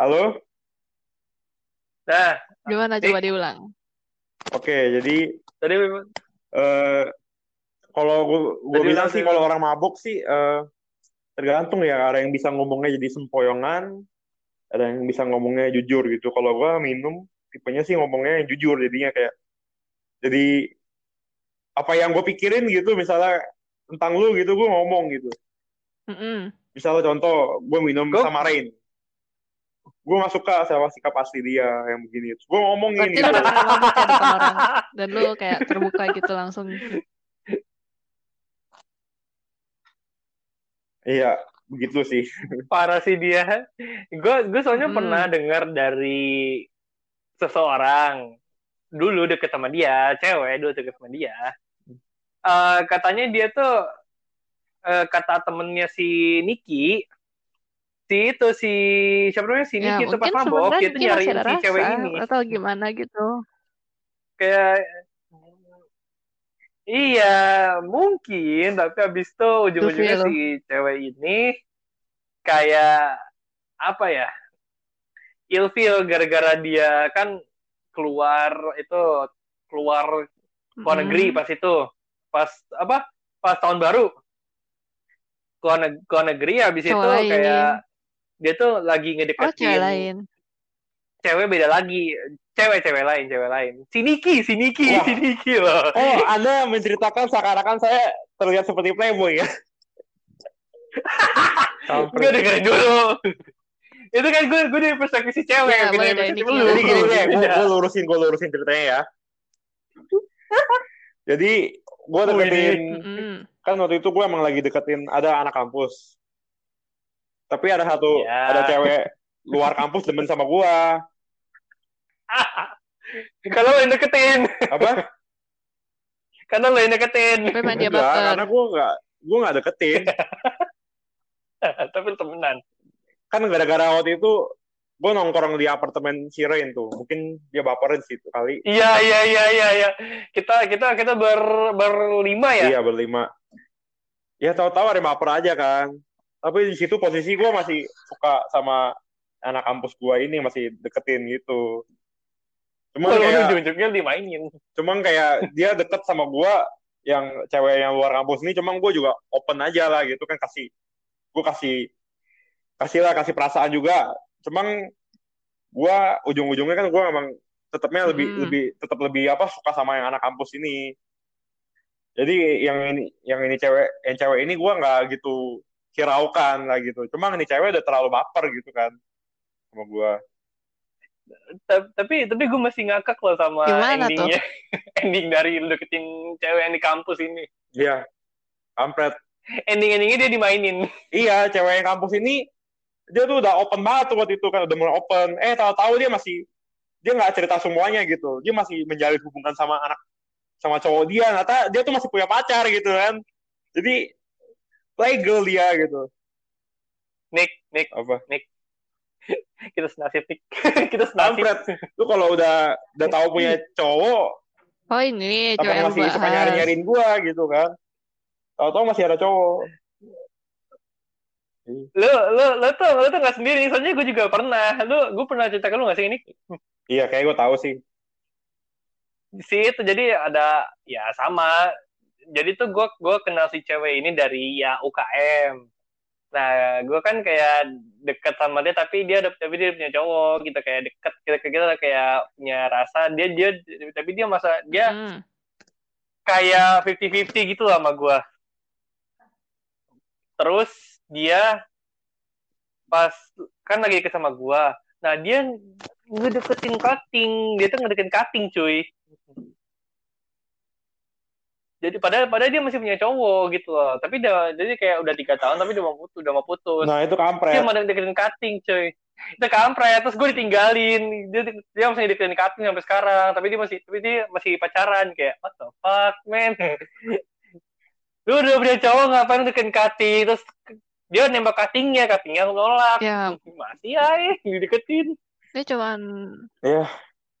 halo? Nah, gimana? Coba diulang? Oke, jadi tadi eh kalau gue gue Tadi bilang sih kalau orang mabuk sih eh tergantung ya ada yang bisa ngomongnya jadi sempoyongan ada yang bisa ngomongnya jujur gitu. Kalau gue minum tipenya sih ngomongnya yang jujur jadinya kayak jadi apa yang gue pikirin gitu misalnya tentang lu gitu gue ngomong gitu. Mm-mm. misalnya contoh gue minum Gua- sama Rain gue gak suka sama sikap asli dia yang begini gue ngomongin Berarti gitu lu ya orang dan lu kayak terbuka gitu langsung. iya begitu sih parah sih dia. Gue gue soalnya Hmm. pernah dengar dari seseorang dulu deket sama dia, cewek dulu deket sama dia. Eh, katanya dia tuh eh, kata temennya si Niki, si itu si siapa namanya si Ya itu pas mungkin mabok, nyariin ada si cewek ini. atau gimana gitu. Kayak Iya, mungkin, tapi habis itu ujung-ujungnya si cewek ini kayak apa ya? Ilfil gara-gara dia kan keluar itu keluar luar negeri pas itu. Pas apa? Pas tahun baru. Keluar, neg- keluar negeri habis itu kayak dia tuh lagi Oh, ngedeketin cewek lain. cewek beda lagi. Cewek-cewek lain, cewek lain. Si Niki, si Niki, Wah. si Niki loh. oh anda menceritakan seakan-akan saya terlihat seperti playboy ya Gue dengerin dulu. itu kan gue gue dari perspektif si cewek, Ya, boleh dari perspektif lu. Jadi gini deh, gue, gue lurusin, gue lurusin ceritanya ya. Jadi gue Oh, deketin, kan waktu itu gue emang lagi deketin ada anak kampus. Tapi ada satu, Ya. ada cewek luar kampus demen sama gue. Kalau lo yang deketin, Apa? karena lo yang deketin. Tapi emang dia karena gue nggak, gue nggak deketin. Tapi temenan. Kan gara-gara waktu itu gue nongkrong di apartemen si Rain tuh. Mungkin dia baperin situ kali. Iya iya iya iya iya. Kita kita kita ber berlima ya. Iya berlima. Ya tahu-tahu ada baper aja kan. Tapi di situ posisi gue masih suka sama anak kampus gue ini masih deketin gitu. Cuman Kalau kayak, ujung-ujungnya dimainin. cuman kayak dia deket sama gue yang cewek yang luar kampus ini, cuman gue juga open aja lah gitu kan kasih, gue kasih kasih lah kasih perasaan juga. Cuman gue ujung-ujungnya kan gue emang tetapnya lebih Hmm. lebih tetap lebih apa suka sama yang anak kampus ini. Jadi yang ini yang ini cewek yang cewek ini gue nggak gitu hiraukan lah gitu. Cuma ini cewek udah terlalu baper gitu kan sama gue. Ta- Tapi tapi gue masih ngakak loh sama Gimana endingnya. Ending dari deketin cewek yang di kampus ini. Iya, kampret. Ending-endingnya dia dimainin. Iya, cewek yang kampus ini dia tuh udah open banget tuh waktu itu kan udah mulai open. Eh tahu-tahu dia masih dia nggak cerita semuanya gitu. Dia masih menjalin hubungan sama anak sama cowok dia. Ternyata dia tuh masih punya pacar gitu kan. Jadi playgirl dia gitu. Nick, Nick, Apa? kita senasib Nick. kita senasib. Kampret. Lu kalau udah udah tahu punya cowok, Oh ini apa cewek yang masih suka bahas. nyari-nyariin gua gitu kan. Tahu-tahu masih ada cowok. lu lu lu tuh lu tuh nggak sendiri soalnya gue juga pernah lu gue pernah cerita ke lu nggak sih ini Iya, kayak gue tahu sih. si itu jadi ada ya sama jadi tuh gue gue kenal si cewek ini dari ya UKM nah gue kan kayak deket sama dia tapi dia ada tapi dia punya cowok gitu kayak deket kita kita kayak punya rasa dia dia tapi dia masa dia Hmm. kayak 50-50 gitu lah sama gue. Terus dia pas kan lagi deket sama gue. Nah dia ngedeketin cutting, dia tuh ngedeketin cutting cuy. Jadi padahal padahal dia masih punya cowok gitu loh. Tapi dia jadi kayak udah tiga tahun tapi udah mau putus, udah mau putus. Nah, itu dia kampret. mau deketin cutting cuy. Itu kampret, terus gue ditinggalin. Dia, dia masih deketin cutting sampai sekarang, tapi dia masih tapi dia masih pacaran kayak what the fuck, man. Lu udah punya cowok ngapain deketin cutting terus dia nembak cuttingnya, cuttingnya nolak. Ya, Masih aja dideketin. dia cuman Iya,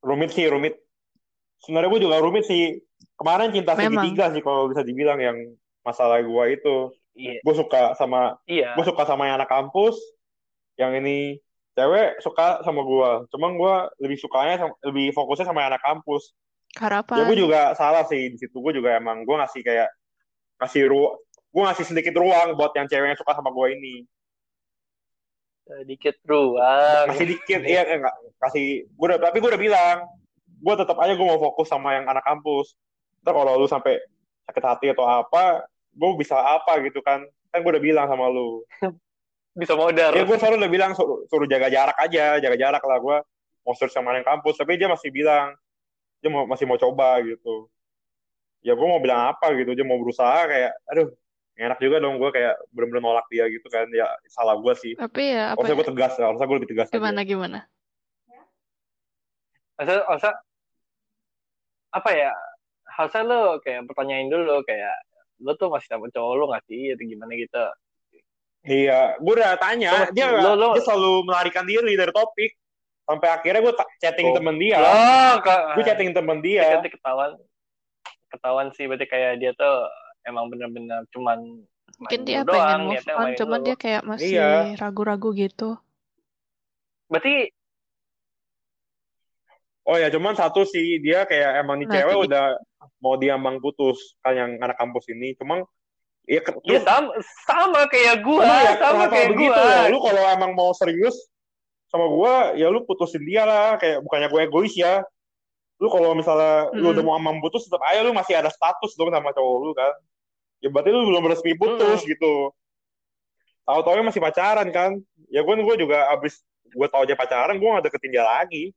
rumit sih, rumit. Sebenarnya gue juga rumit sih. Kemarin cinta Memang. segitiga sih kalau bisa dibilang yang masalah gue itu. Iya, Gue suka sama iya. gue suka sama yang anak kampus. Yang ini cewek suka sama gue. Cuma gue lebih sukanya sama- lebih fokusnya sama yang anak kampus. harapan. Ya gue juga salah sih di situ. Gue juga emang gue ngasih kayak ngasih ruang gue ngasih sedikit ruang buat yang cewek yang suka sama gue ini. Sedikit ruang. Kasih dikit, iya enggak kasih. Gue udah tapi gue udah bilang, gue tetap aja gue mau fokus sama yang anak kampus. Ntar kalau lu sampai sakit hati atau apa, gue bisa apa gitu kan? Kan gue udah bilang sama lu. Bisa modal. Ya gue selalu udah bilang suruh, suruh jaga jarak aja, jaga jarak lah gue mau search sama yang kampus. Tapi dia masih bilang dia mau, masih mau coba gitu. Ya gue mau bilang apa gitu, dia mau berusaha kayak, aduh enak juga dong gue kayak bener-bener nolak dia gitu kan. Ya salah gue sih. Tapi ya apa Harusnya ya? gue tegas, harusnya gue lebih tegas aja. Gimana gimana? Masa, masa apa ya? Harusnya lo kayak pertanyain dulu kayak lo tuh masih sama cowok lo nggak sih atau gimana gitu. Iya, gue udah tanya, Lo- dia lo- lo- dia selalu melarikan diri dari topik. Sampai akhirnya gue chatting Oh. temen dia, Lo gue chatting temen dia. Nanti ketahuan ketahuan sih berarti kayak dia tuh emang bener-bener cuman Mungkin dia dulu pengen doang, move on, cuman dulu. dia kayak masih Iya. ragu-ragu gitu. berarti Oh ya, cuman satu sih dia kayak emang nih Nah, cewek itu- udah mau diambang putus kan yang anak kampus ini. Cuma ya ya lu- sama sama kayak gua, Emang ya, sama kayak begitu gua. ya? Lu kalau emang mau serius sama gua, ya lu putusin dia lah. Kayak bukannya gue egois ya. Lu kalau misalnya lu Mm-mm. udah mau ambang putus, tetap aja lu masih ada status dong sama cowok lu kan. Ya berarti lu belum resmi putus gitu. Tahu-tahu masih pacaran kan. Ya gue gue juga abis gue tau aja pacaran, gue gak deketin dia lagi.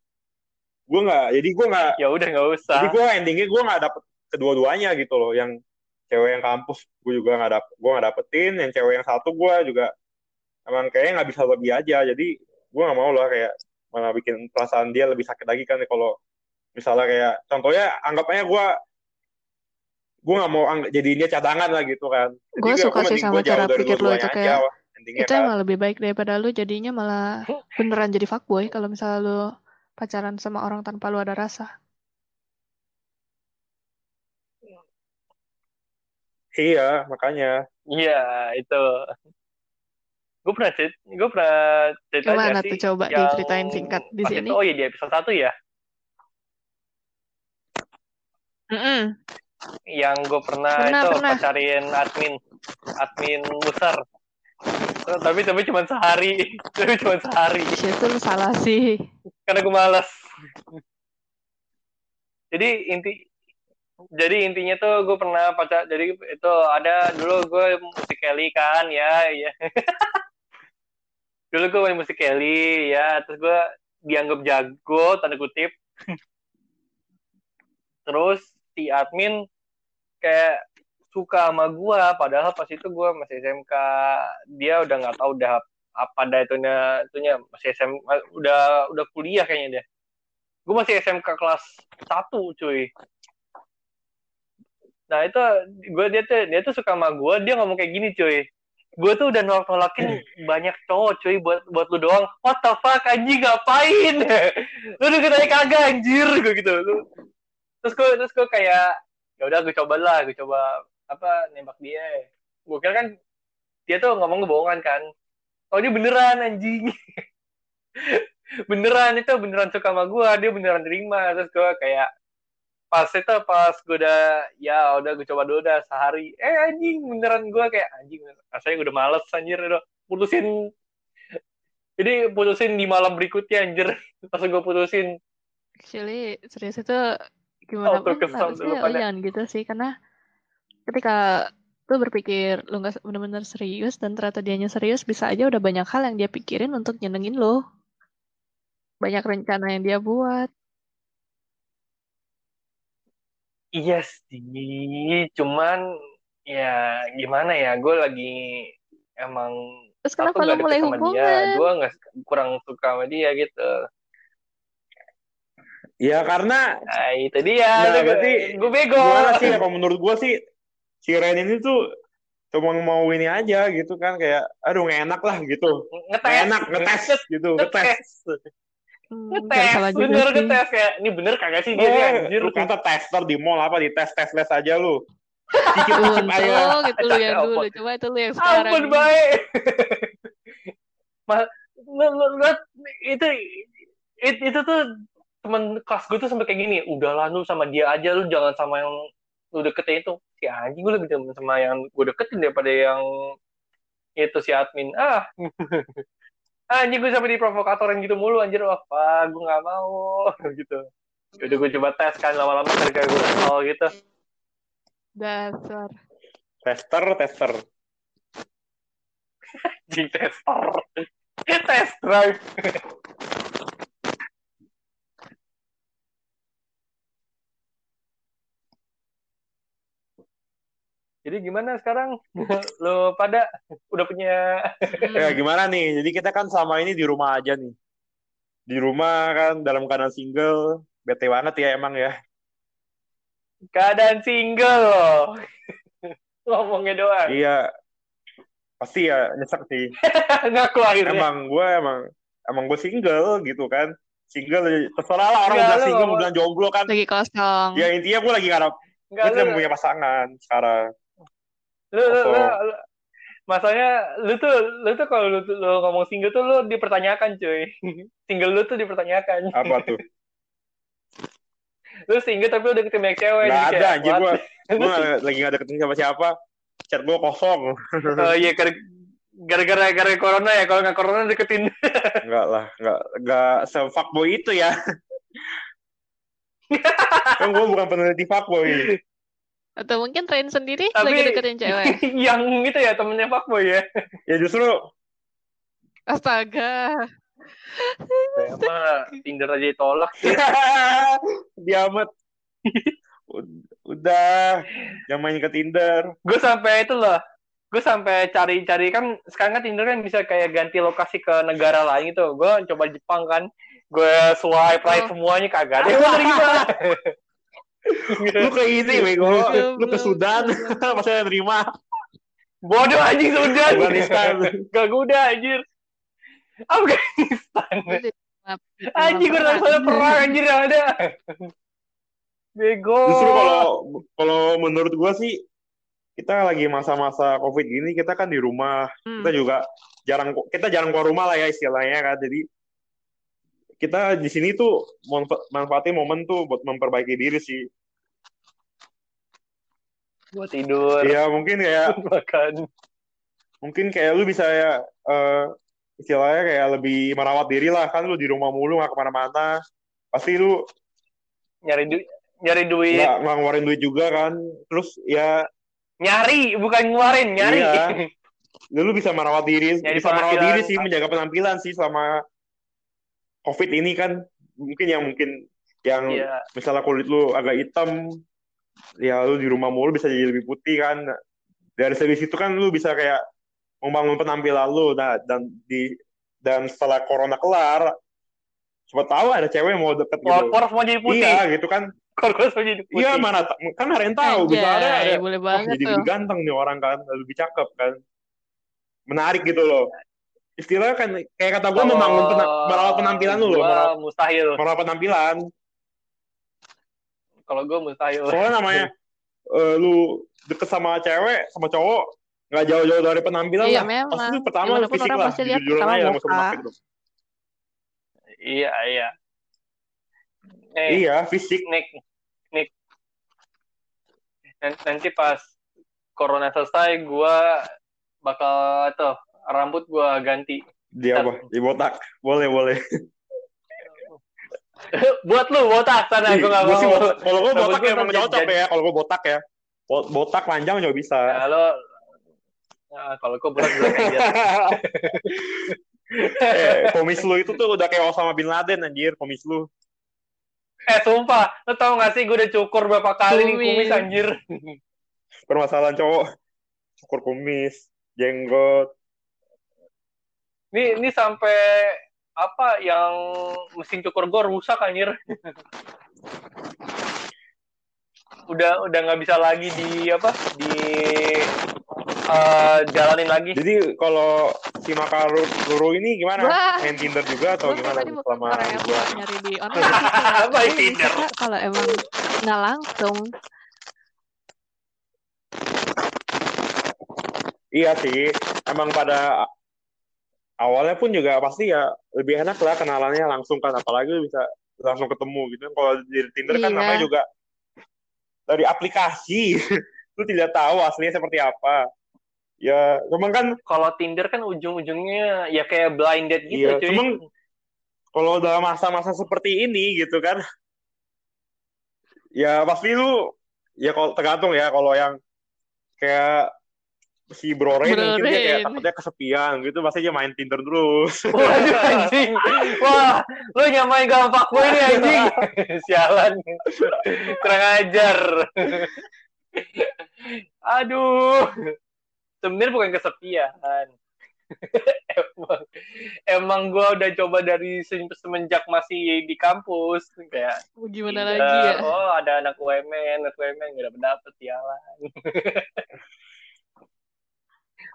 Gue nggak, jadi gue nggak, Ya udah nggak usah. jadi gue endingnya gue nggak dapet kedua-duanya gitu loh. Yang cewek yang kampus gue juga nggak dapet, gue nggak dapetin. Yang cewek yang satu gue juga emang kayaknya nggak bisa lebih aja. Jadi gue nggak mau lah kayak malah bikin perasaan dia lebih sakit lagi kan kalau misalnya kayak contohnya anggapnya gue gue nggak mau ang- jadiin dia cadangan lah gitu kan. Jadi Gue suka sih sama gue jauh cara dari pikir lo itu kayak itu kan. emang lebih baik daripada lu jadinya malah beneran jadi fuckboy kalau misalnya lu pacaran sama orang tanpa lu ada rasa. Iya makanya. Iya itu. Gue pernah cerita, gue pernah cerita Gimana tuh sih coba yang diceritain singkat di pas sini? itu, oh iya di episode satu ya, Mm-mm. yang gue pernah, Pernah, itu pernah. pacarin admin, admin musar. Tapi tapi cuma sehari, tapi cuma sehari. Situ lu salah sih. karena gue malas. jadi inti jadi intinya tuh gue pernah pacar jadi itu ada dulu gue musik Kelly kan ya ya dulu gue main musik Kelly ya terus gue dianggap jago tanda kutip terus si admin kayak suka sama gue padahal pas itu gue masih SMK dia udah nggak tahu udah apa dah itunya itunya. Masih SM udah udah kuliah kayaknya dia. Gue masih SMK kelas 1 cuy. Nah itu gue dia tuh dia tuh suka sama gue dia ngomong kayak gini cuy. Gue tuh udah nolak nolakin banyak cowok cuy buat buat lu doang. What the fuck anjing ngapain? Lu udah katanya kagak anjir gue gitu. Lu terus gue terus gue kayak ya udah gue coba lah gue coba apa nembak dia. Gue kira kan dia tuh ngomong kebohongan kan. Oh dia beneran anjing. Beneran itu beneran suka sama gue dia beneran terima. Terus gue kayak pas itu pas gue udah ya udah gue coba dulu udah sehari. Eh anjing beneran gue kayak anjing rasanya udah males anjir. Udah putusin. Jadi putusin di malam berikutnya anjir. Pas gue putusin. Actually, serius itu gimana Oh, pun harusnya gitu sih. Karena ketika lu berpikir lu nggak benar-benar serius dan ternyata dianya serius bisa aja udah banyak hal yang dia pikirin untuk nyenengin lo banyak rencana yang dia buat. Iya sih cuman ya gimana ya gue lagi emang terus aku kenapa lu mulai deket sama dia? hubungan? Gue nggak kurang suka sama dia gitu. Ya karena nah itu dia Nah, berarti gue bego. gimana sih? Ya, kalau menurut gua sih si Ren ini tuh cuma mau ini aja gitu kan kayak aduh nggak enak lah gitu. Ngetes. Nggak enak ngetes gitu ngetes. Hmm, ngetes. juga bener ngetes kayak ini bener kagak sih? Dia nih, Eh, anjir. lu kata tester di mall apa di tes tes les aja lu. Dikit dikit aja. Untung itu lu yang dulu coba itu lu yang sekarang. ampun baik. Ma, lu, lu, lu, itu it- itu tuh temen kelas gue tuh sampai kayak gini udahlah lu sama dia aja lu jangan sama yang lu deketin itu si anjing gue lebih demen sama yang gue deketin daripada yang itu si admin. Ah. Anjing gue sampai di provokatorin gitu mulu anjir. Apa gue nggak mau. Gitu. Udah gue coba tes kan lama-lama gara-gara gue kesel gitu. Dasar. Tester tester. Anjing tester. Test drive Jadi gimana sekarang? Lo pada udah punya ya gimana nih? Jadi kita kan selama ini di rumah aja nih. Di rumah kan dalam keadaan single. Bete banget ya emang ya. Keadaan single loh. Ngomongnya doang. iya. Pasti ya nyesek sih. Ngaku akhirnya. emang gue emang emang gue single gitu kan. Single terserah lah orang bilang lu single bilang jomblo kan. Lagi kosong. Ya intinya gue lagi gak ada Enggak, gue tidak punya pasangan sekarang lu, lu, lu- lu- Masanya lu tuh lu tuh kalau lu, lu ngomong single tuh lu dipertanyakan cuy. single lu tuh dipertanyakan. apa tuh Lu single tapi udah ketemu banyak cewek. nggak ada anjir gue what? gue lagi gak deketin siapa siapa chat gue kosong Oh iya gara- gara-gara gara corona ya kalau nggak corona deketin Enggak lah, enggak enggak se-fuckboy itu ya. kan gue bukan peneliti fuckboy. Atau mungkin Rain sendiri Tapi- lagi deketin cewek? yang itu ya temennya fuckboy ya. Ya justru astaga. Mah Tinder aja ditolak diamat. Udah, jangan main ke Tinder. gue sampai itu loh. Gue sampai cari-cari kan sekarang kan Tinder kan bisa kayak ganti lokasi ke negara lain gitu. Gue coba Jepang kan. Gue swipe right Oh. semuanya kagak ada yang mau terima Lu ke ini, bego. Lu ke Sudan, masa yang terima. bodoh anjing sudah Afghanistan. gak udah anjir Afghanistan Itu maaf, itu anjing gue rasa perang anjir yang ada bego Justru kalau kalau menurut gua sih kita lagi masa-masa Covid gini, kita kan di rumah, Hmm. kita juga jarang kita jarang keluar rumah lah ya istilahnya kan. Jadi kita di sini tuh manfa- manfaatin momen tuh buat memperbaiki diri sih. gue tidur. Iya, mungkin kayak makan. Mungkin kayak lu bisa ya eh, istilahnya kayak lebih merawat diri lah. Kan lu di rumah mulu nggak ke mana-mana. Pasti lu nyari duit nyari duit. Nggak nggak ngeluarin duit juga kan. Terus ya nyari bukan ngeluarin nyari. Iya. lu bisa merawat diri Nyari bisa merawat diri sih menjaga penampilan sih selama covid ini kan mungkin yang mungkin yang Iya. misalnya kulit lu agak hitam ya lu di rumah mulu bisa jadi lebih putih kan. Dari segi situ kan lu bisa kayak membangun penampilan lu. Nah dan di dan setelah corona kelar siapa tahu ada cewek yang mau deket gitu. Keluar semua jadi putih. iya gitu kan. Keluar semua jadi putih. iya mana kan ada yang tahu bisa ada ada. boleh banget jadi tuh. lebih ganteng nih orang kan lebih cakep kan. Menarik gitu loh istilahnya kan kayak kata gue membangun pena- merawat penampilan lu loh gua merawat, mustahil. merawat penampilan Kalau gue mustahil. soalnya namanya eh, lu deket sama cewek sama cowok nggak jauh-jauh dari penampilan Iya, lah. memang. Pasti pertama Gimana pun fisik lah. pasti lihat pertama aja, muka. Iya, iya. Eh, Iya, fisik. Nick, Nick. Nan- Nanti pas corona selesai, gua bakal tuh rambut gua ganti. Dia apa? Di botak. Boleh, boleh. Buat lu botak sana, gua gak gua mau. Kalau gue Rambut botak gua emang jadi- cocok ya. Kalau gue botak ya. Bo- Botak panjang juga bisa. Kalau Nah, kalau gua botak bilang aja. eh, komis lu itu tuh udah kayak Osama Bin Laden anjir, komis lu. Eh, sumpah, lu tau gak sih gue udah cukur berapa kali nih kumis anjir. Permasalahan cowok. Cukur kumis, jenggot. Ini ini sampai apa yang mesin cukur gue rusak anjir. udah udah nggak bisa lagi di apa di eh, jalanin lagi. Jadi kalau si Makaru Luru ini gimana? Wah. Main Tinder juga atau Gue gimana selama suka nyari di online. Apa bisa Tinder? Kalau emang nggak langsung Iya sih, emang pada awalnya pun juga pasti ya lebih enak lah kenalannya langsung kan, apalagi bisa langsung ketemu gitu. Kalau di Tinder kan Iya. namanya juga dari aplikasi, lu tidak tahu aslinya seperti apa. Ya, cuman kan Kalau Tinder kan ujung-ujungnya ya kayak blind date gitu Iya, cuy. cuman- kalau dalam masa-masa seperti ini gitu kan, ya pasti lu ya kalau tergantung ya kalau yang kayak si Bro Ray mungkin dia kayak takutnya kesepian gitu pasti dia main Tinder terus. Waduh anjing. Wah, lu nyamain gampang gue ini anjing. Sialan. Kurang ajar. Aduh. Sebenarnya bukan kesepian. emang emang gue udah coba dari se- semenjak masih di kampus kayak gimana Tinder, lagi ya? oh ada anak UMN anak UMN gak dapet dapet sialan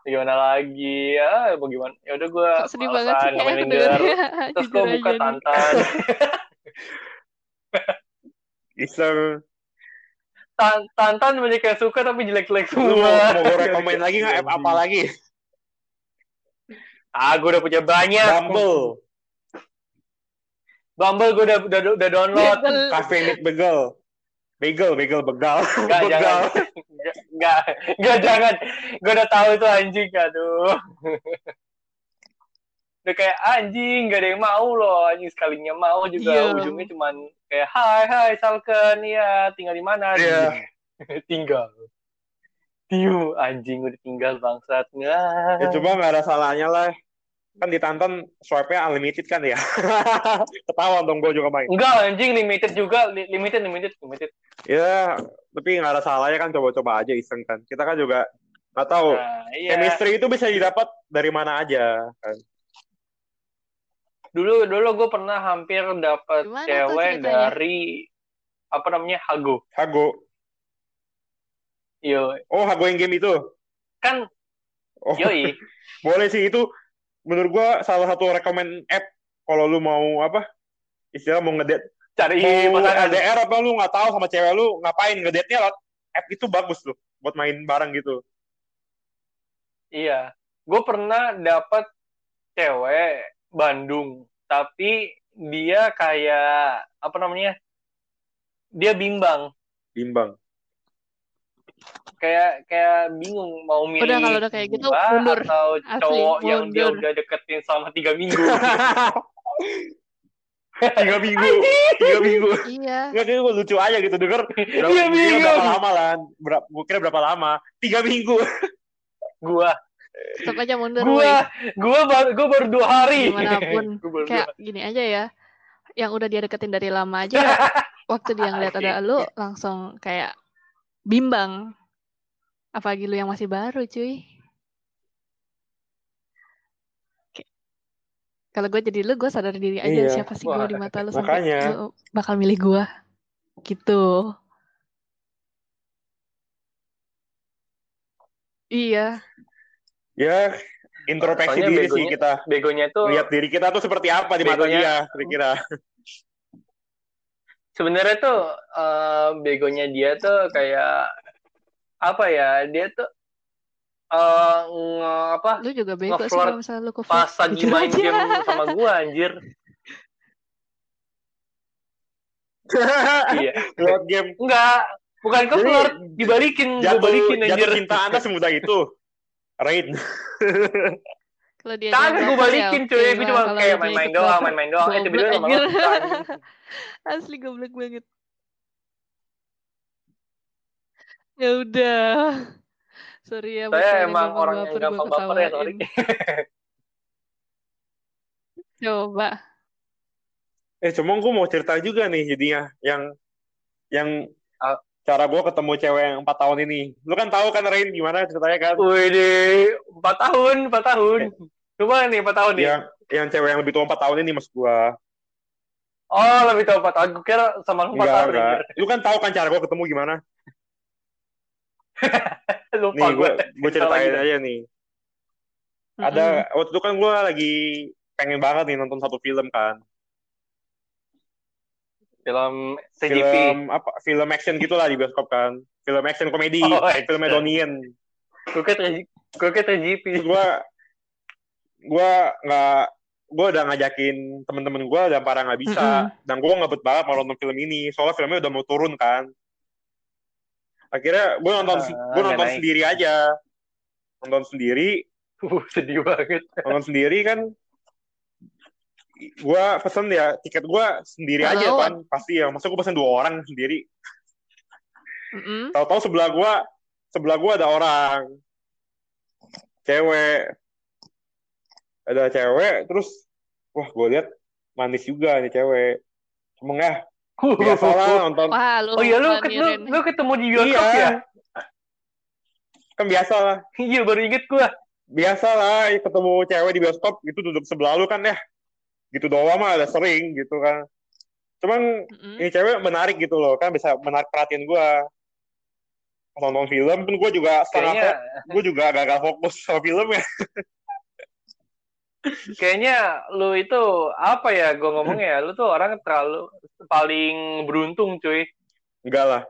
gimana lagi ya mau gimana ya udah gue sedih banget sih kayak aku dengernya. terus gue buka aja tantan Iseng. Tan- tantan banyak yang suka tapi jelek-jelek Lu mau, semua mau gue rekomen lagi nggak app apa lagi? ah gue udah punya banyak Bumble, Bumble gue udah udah udah download. Cafe Meet Bagel. Bagel, bagel, begal. Enggak, begal. jangan. Enggak, enggak, jangan. Gue udah tahu itu anjing, aduh. Udah kayak anjing, gak ada yang mau loh. Anjing sekalinya mau juga Iya. ujungnya cuman kayak hai, hai, Salken, ya tinggal di mana? Iya. tinggal. Tiu, anjing udah tinggal bangsat. Nggak. Ya coba nggak ada salahnya lah. Kan di Tantan swipe-nya unlimited kan ya. Ketawa dong gue juga main. Enggak, anjing limited juga, Li- limited, limited, limited. Ya, tapi nggak ada salahnya kan coba-coba aja iseng kan. Kita kan juga nggak tahu. Nah, iya. Chemistry itu bisa didapat dari mana aja kan. Dulu dulu gue pernah hampir dapat cewek dari apa namanya Hago. Hago. Yo, Oh, Hago yang game itu. kan Oh, yoi. boleh sih itu. Menurut gua salah satu rekomend app kalau lu mau apa? Istilah mau ngedate Cari mau pasangan. LDR apa lu nggak tahu sama cewek lu ngapain ngedate-nya lewat app itu bagus tuh buat main bareng gitu. Iya. Gue pernah dapat cewek Bandung, tapi dia kayak apa namanya? Dia bimbang. Bimbang. Kayak kayak bingung mau milih Udah, kalau udah kayak gitu, mundur. atau Asli, cowok yang dia mundur. udah deketin selama tiga minggu. tiga minggu tiga minggu Iya. nggak gue lucu aja gitu denger berapa, Tiga kira minggu. berapa lama lah berapa gue kira berapa lama tiga minggu gua, Tetap aja mundur. gua, gua baru, gua baru dua hari. Gimana pun. Gua baru dua Kayak gini aja ya. Yang udah dia deketin dari lama aja. waktu dia ngeliat ada lu langsung kayak bimbang. Apalagi lu yang masih baru cuy. Kalau gue jadi lu, gue sadar diri aja Iya. siapa sih gue di mata lu sampai makanya. lu bakal milih gue. Gitu. Iya. ya introspeksi diri sih begonya- kita Begonya tuh lihat diri kita tuh seperti apa di mata dia kira-kira sebenarnya tuh eh, begonya dia tuh kayak apa ya dia tuh eh nge- apa Lu juga bego sih kalau misalnya lu ke pas lagi main aja. game sama gua anjir. Iya. Lewat game. Enggak, bukan ke flirt, dibalikin, gua Jatuh, balikin anjir. jatuh cinta anda semudah itu. Raid. Kalau dia Kagak gue ya balikin cuy, gue cuma kayak main-main doang, main-main doang. Eh tiba-tiba anjing. Asli goblok banget. Ya udah. Sorry ya Saya emang orang yang baper, gampang baper ya, sorry. Coba. Eh, cuma gue mau cerita juga nih jadinya yang yang Ah. Cara gue ketemu cewek yang empat tahun ini. Lu kan tahu kan Rain gimana ceritanya kan? Wih deh, 4 tahun, 4 tahun. Coba nih, 4 tahun nih. Yang yang cewek yang lebih tua empat tahun ini mas gue. Oh, lebih tahu 4 tahun. Gue kira sama lu 4 Enggak, tahun. enggak. Lu kan tahu kan cara gue ketemu gimana? Lupa Nih, gue. gue ceritain aja nih. Ada waktu itu kan gue lagi pengen banget nih nonton satu film kan. Film CGP. Film apa? Film action gitulah di bioskop kan. Film action komedi, Oh, action. film Donnie. Gue kira gue. Terus gue gue nggak gue udah ngajakin temen-temen gue dan para nggak bisa dan gue ngebet banget mau nonton film ini soalnya filmnya udah mau turun kan akhirnya gue nonton Ah, gue nonton naik. sendiri aja nonton sendiri Uh, sedih banget. nonton sendiri kan gue pesen ya tiket gue sendiri aja Halo. kan pasti ya masa gue pesen dua orang sendiri Mm-mm. tahu-tahu sebelah gue sebelah gue ada orang cewek ada cewek terus wah gue lihat manis juga nih cewek cuma ya biasa lah nonton Wah, lu Oh iya lu, ket- lu, lu ketemu di bioskop Iya. ya? kan biasa lah Iya baru inget gua. biasa lah ya, ketemu cewek di bioskop gitu duduk sebelah lu kan ya gitu doang mah ada sering gitu kan. Cuman Mm-mm. ini cewek menarik gitu loh kan bisa menarik perhatian gue nonton film pun gue juga setengah Kayaknya gue juga gagal fokus sama film ya. Kayaknya lu itu apa ya gua ngomongnya ya? Lu tuh orang terlalu paling beruntung cuy. enggak lah.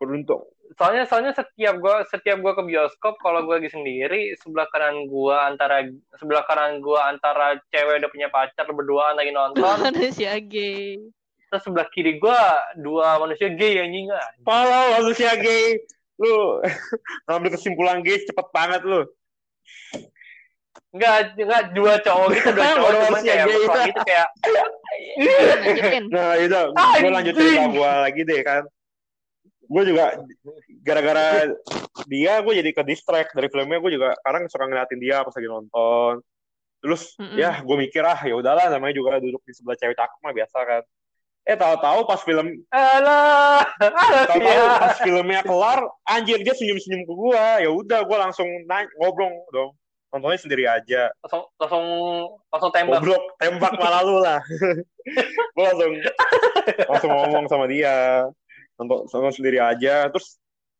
Beruntung Soalnya soalnya setiap gua setiap gua ke bioskop kalau gua lagi sendiri sebelah kanan gua antara sebelah kanan gua antara cewek udah punya pacar berduaan lagi nonton Manusia gay. terus sebelah kiri gua dua manusia gay anjing ah. Pala manusia gay lu ngambil kesimpulan gay cepet banget lu Enggak, enggak dua cowok gitu, dua cowok manusia kayak gay. mesra gitu kayak Lanjutin. nah itu gue Anjing. lanjut cerita gue lagi deh kan gue juga gara-gara dia gue jadi ke distract dari filmnya. Gue juga sekarang suka ngeliatin dia pas lagi nonton. Terus Mm-mm. ya gue mikir ah ya udahlah namanya juga duduk di sebelah cewek cakep mah biasa kan. Eh tahu-tahu pas film alah, tahu-tahu ya. pas filmnya kelar anjir dia senyum-senyum ke gue ya udah gue langsung nanya, ngobrol dong. Nontonnya sendiri aja. Langsung langsung langsung tembak. goblok tembak malah lu lah. Gue langsung langsung ngomong sama dia. Nonton nonton sendiri aja. Terus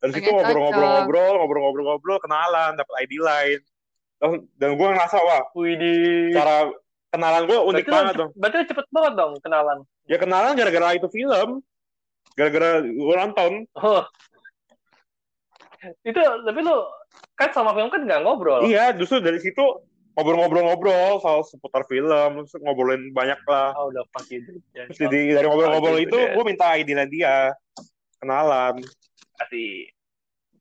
dari situ ngobrol-ngobrol-ngobrol ngobrol-ngobrol-ngobrol kenalan dapat ID lain dan, dan gue ngerasa wah Widih. cara kenalan gue unik Berarti banget dong Berarti cepet banget dong kenalan. ya kenalan gara-gara itu film gara-gara gue nonton Oh. Itu tapi lu kan sama film kan nggak ngobrol. iya justru dari situ ngobrol-ngobrol-ngobrol soal seputar film terus ngobrolin banyak lah Ah udah pas gitu. Ya, jadi dari ngobrol-ngobrol Oh, itu gue minta ID dia kenalan kasih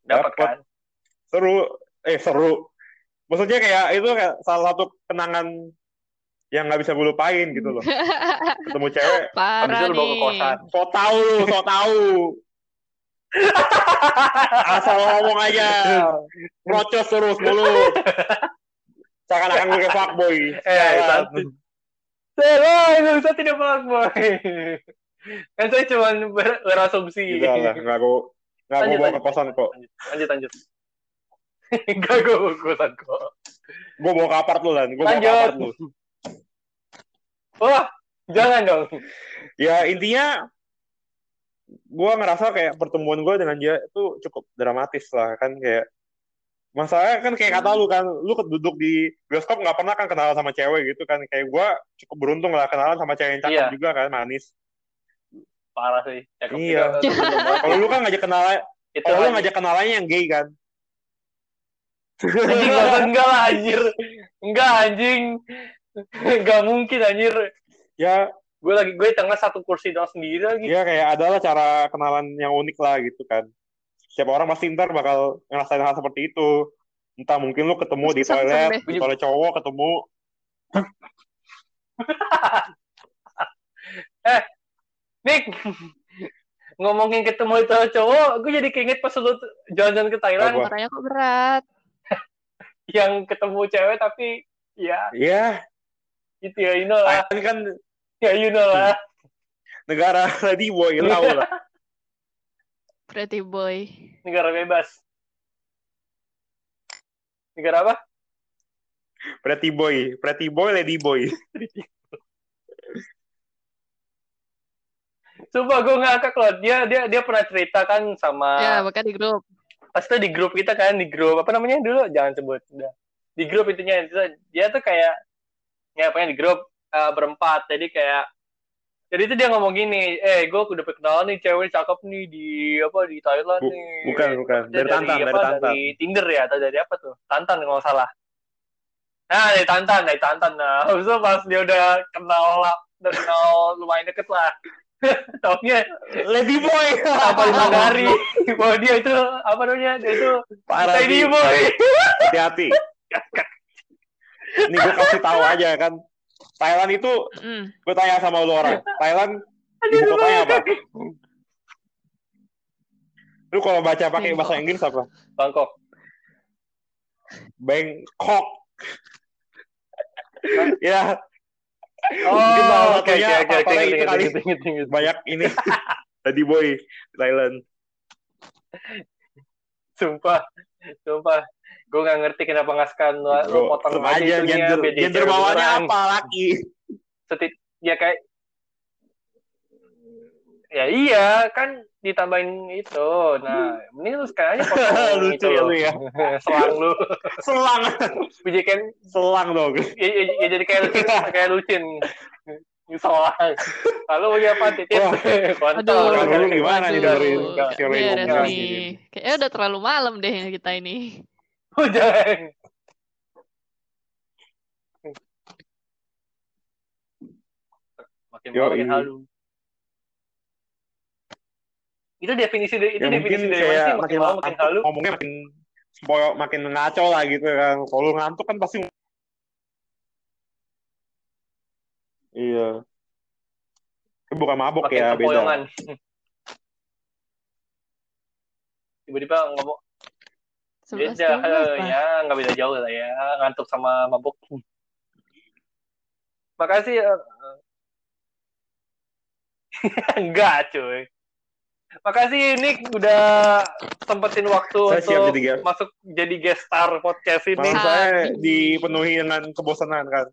dapat kan. seru eh seru maksudnya kayak itu kayak salah satu kenangan yang nggak bisa gue lupain gitu loh ketemu cewek Habis Parah itu lu bawa ke kosan. so tau lu so tau asal ngomong aja procos terus mulut seakan-akan gue kayak fuckboy Eh, Jalan. santai. Saya nggak usah tidak pak boy. Kan saya cuma ber- berasumsi. Udah lah nggak gue nggak gue Lanjut, bawa ke kosan kok. Lanjut, lanjut. Enggak gue bawa ke kosan kok. gue bawa ke apart lu lan. Gue bawa ke apart lu. Wah, jangan dong. ya intinya gue ngerasa kayak pertemuan gue dengan dia itu cukup dramatis lah kan. Kayak masalahnya kan kayak kata lu kan. Lu duduk di bioskop nggak pernah kan kenalan sama cewek gitu kan. Kayak gue cukup beruntung lah kenalan sama cewek yang cakep Iya. juga kan manis Parah sih. Cakep Iya. juga. kalau lu kan ngajak kenalan Itu kalau lu aja. ngajak kenalannya yang gay kan Anjing enggak, enggak lah anjir. Enggak anjing. Enggak mungkin anjir. ya Gue lagi gue di tengah satu kursi doang sendiri lagi. ya kayak adalah cara kenalan yang unik lah gitu kan setiap orang pasti ntar bakal ngerasain hal seperti itu entah mungkin lu ketemu di toilet di toilet cowok ketemu Nick, ngomongin ketemu itu cowok, gue jadi keinget pas lu jalan-jalan ke Thailand? Suaranya kok berat. yang ketemu cewek tapi ya ya gitu ya, you know lah. Thailand kan Ya you know lah. negara lady boy lah Pretty boy. Negara bebas. Negara apa? pretty boy pretty boy lady boy Coba gue ngakak loh. Dia dia dia pernah cerita kan sama Ya, bahkan di grup. pas itu di grup kita kan di grup apa namanya dulu? Jangan sebut udah. Di grup intinya itu dia tuh kayak ya pokoknya di grup eh, berempat. Jadi kayak jadi itu dia ngomong gini eh gue udah kenalan nih cewek cakep nih di apa di Thailand Bu- nih. bukan bukan. Dari tantan dari apa, tantan. Dari Tinder ya atau dari apa tuh? Tantan kalau nggak salah. Nah dari Tantan dari Tantan. Nah habis itu pas dia udah kenal lah udah kenal lumayan deket lah taunya lady boy. apa lima hari. Bahwa dia itu apa namanya dia itu parah lady boy. Hati-hati. Ini gue kasih tahu aja kan. Thailand itu gue tanya sama lu orang. Thailand ibu kotanya apa? Lu kalau baca pakai bahasa Inggris apa? Bangkok. Bangkok. Ya oh oke oke oke inget, itu kali. banyak ini. Lady boy Thailand sumpah sumpah. Gue nggak ngerti kenapa nggak sekan lu, lu Bro, potong aja itunya, gender gender bawahnya apa laki? Setit, ya kayak ya iya kan ditambahin itu nah mending lu sekarang aja potong Lucu itu ya loh. lu ya. selang lu selang jadi kan selang dong ya, ya, ya jadi kayak lucin kayak lucin selang lalu punya apa titik Wah. kontol Aduh. Dulu gimana nih Aduh. dengerin Enggak. teori Beres ngomong nih. gini? Kayaknya udah terlalu malam deh kita ini. Jangan makin makin iya. halu itu definisi itu ya mungkin definisi dari mana sih makin makin malam makin halu ngomongnya makin spoil makin ngaco lah gitu kan. Kalau ngantuk kan pasti iya. Itu bukan mabok makin ya beda. tiba-tiba ngomong Sebelas beda eh, ya nggak beda jauh lah ya. Ngantuk sama mabuk makasih eh. enggak cuy makasih Nick udah sempetin waktu Saya untuk jadi masuk jadi guest star podcast ini. Malam saya dipenuhi dengan kebosanan kan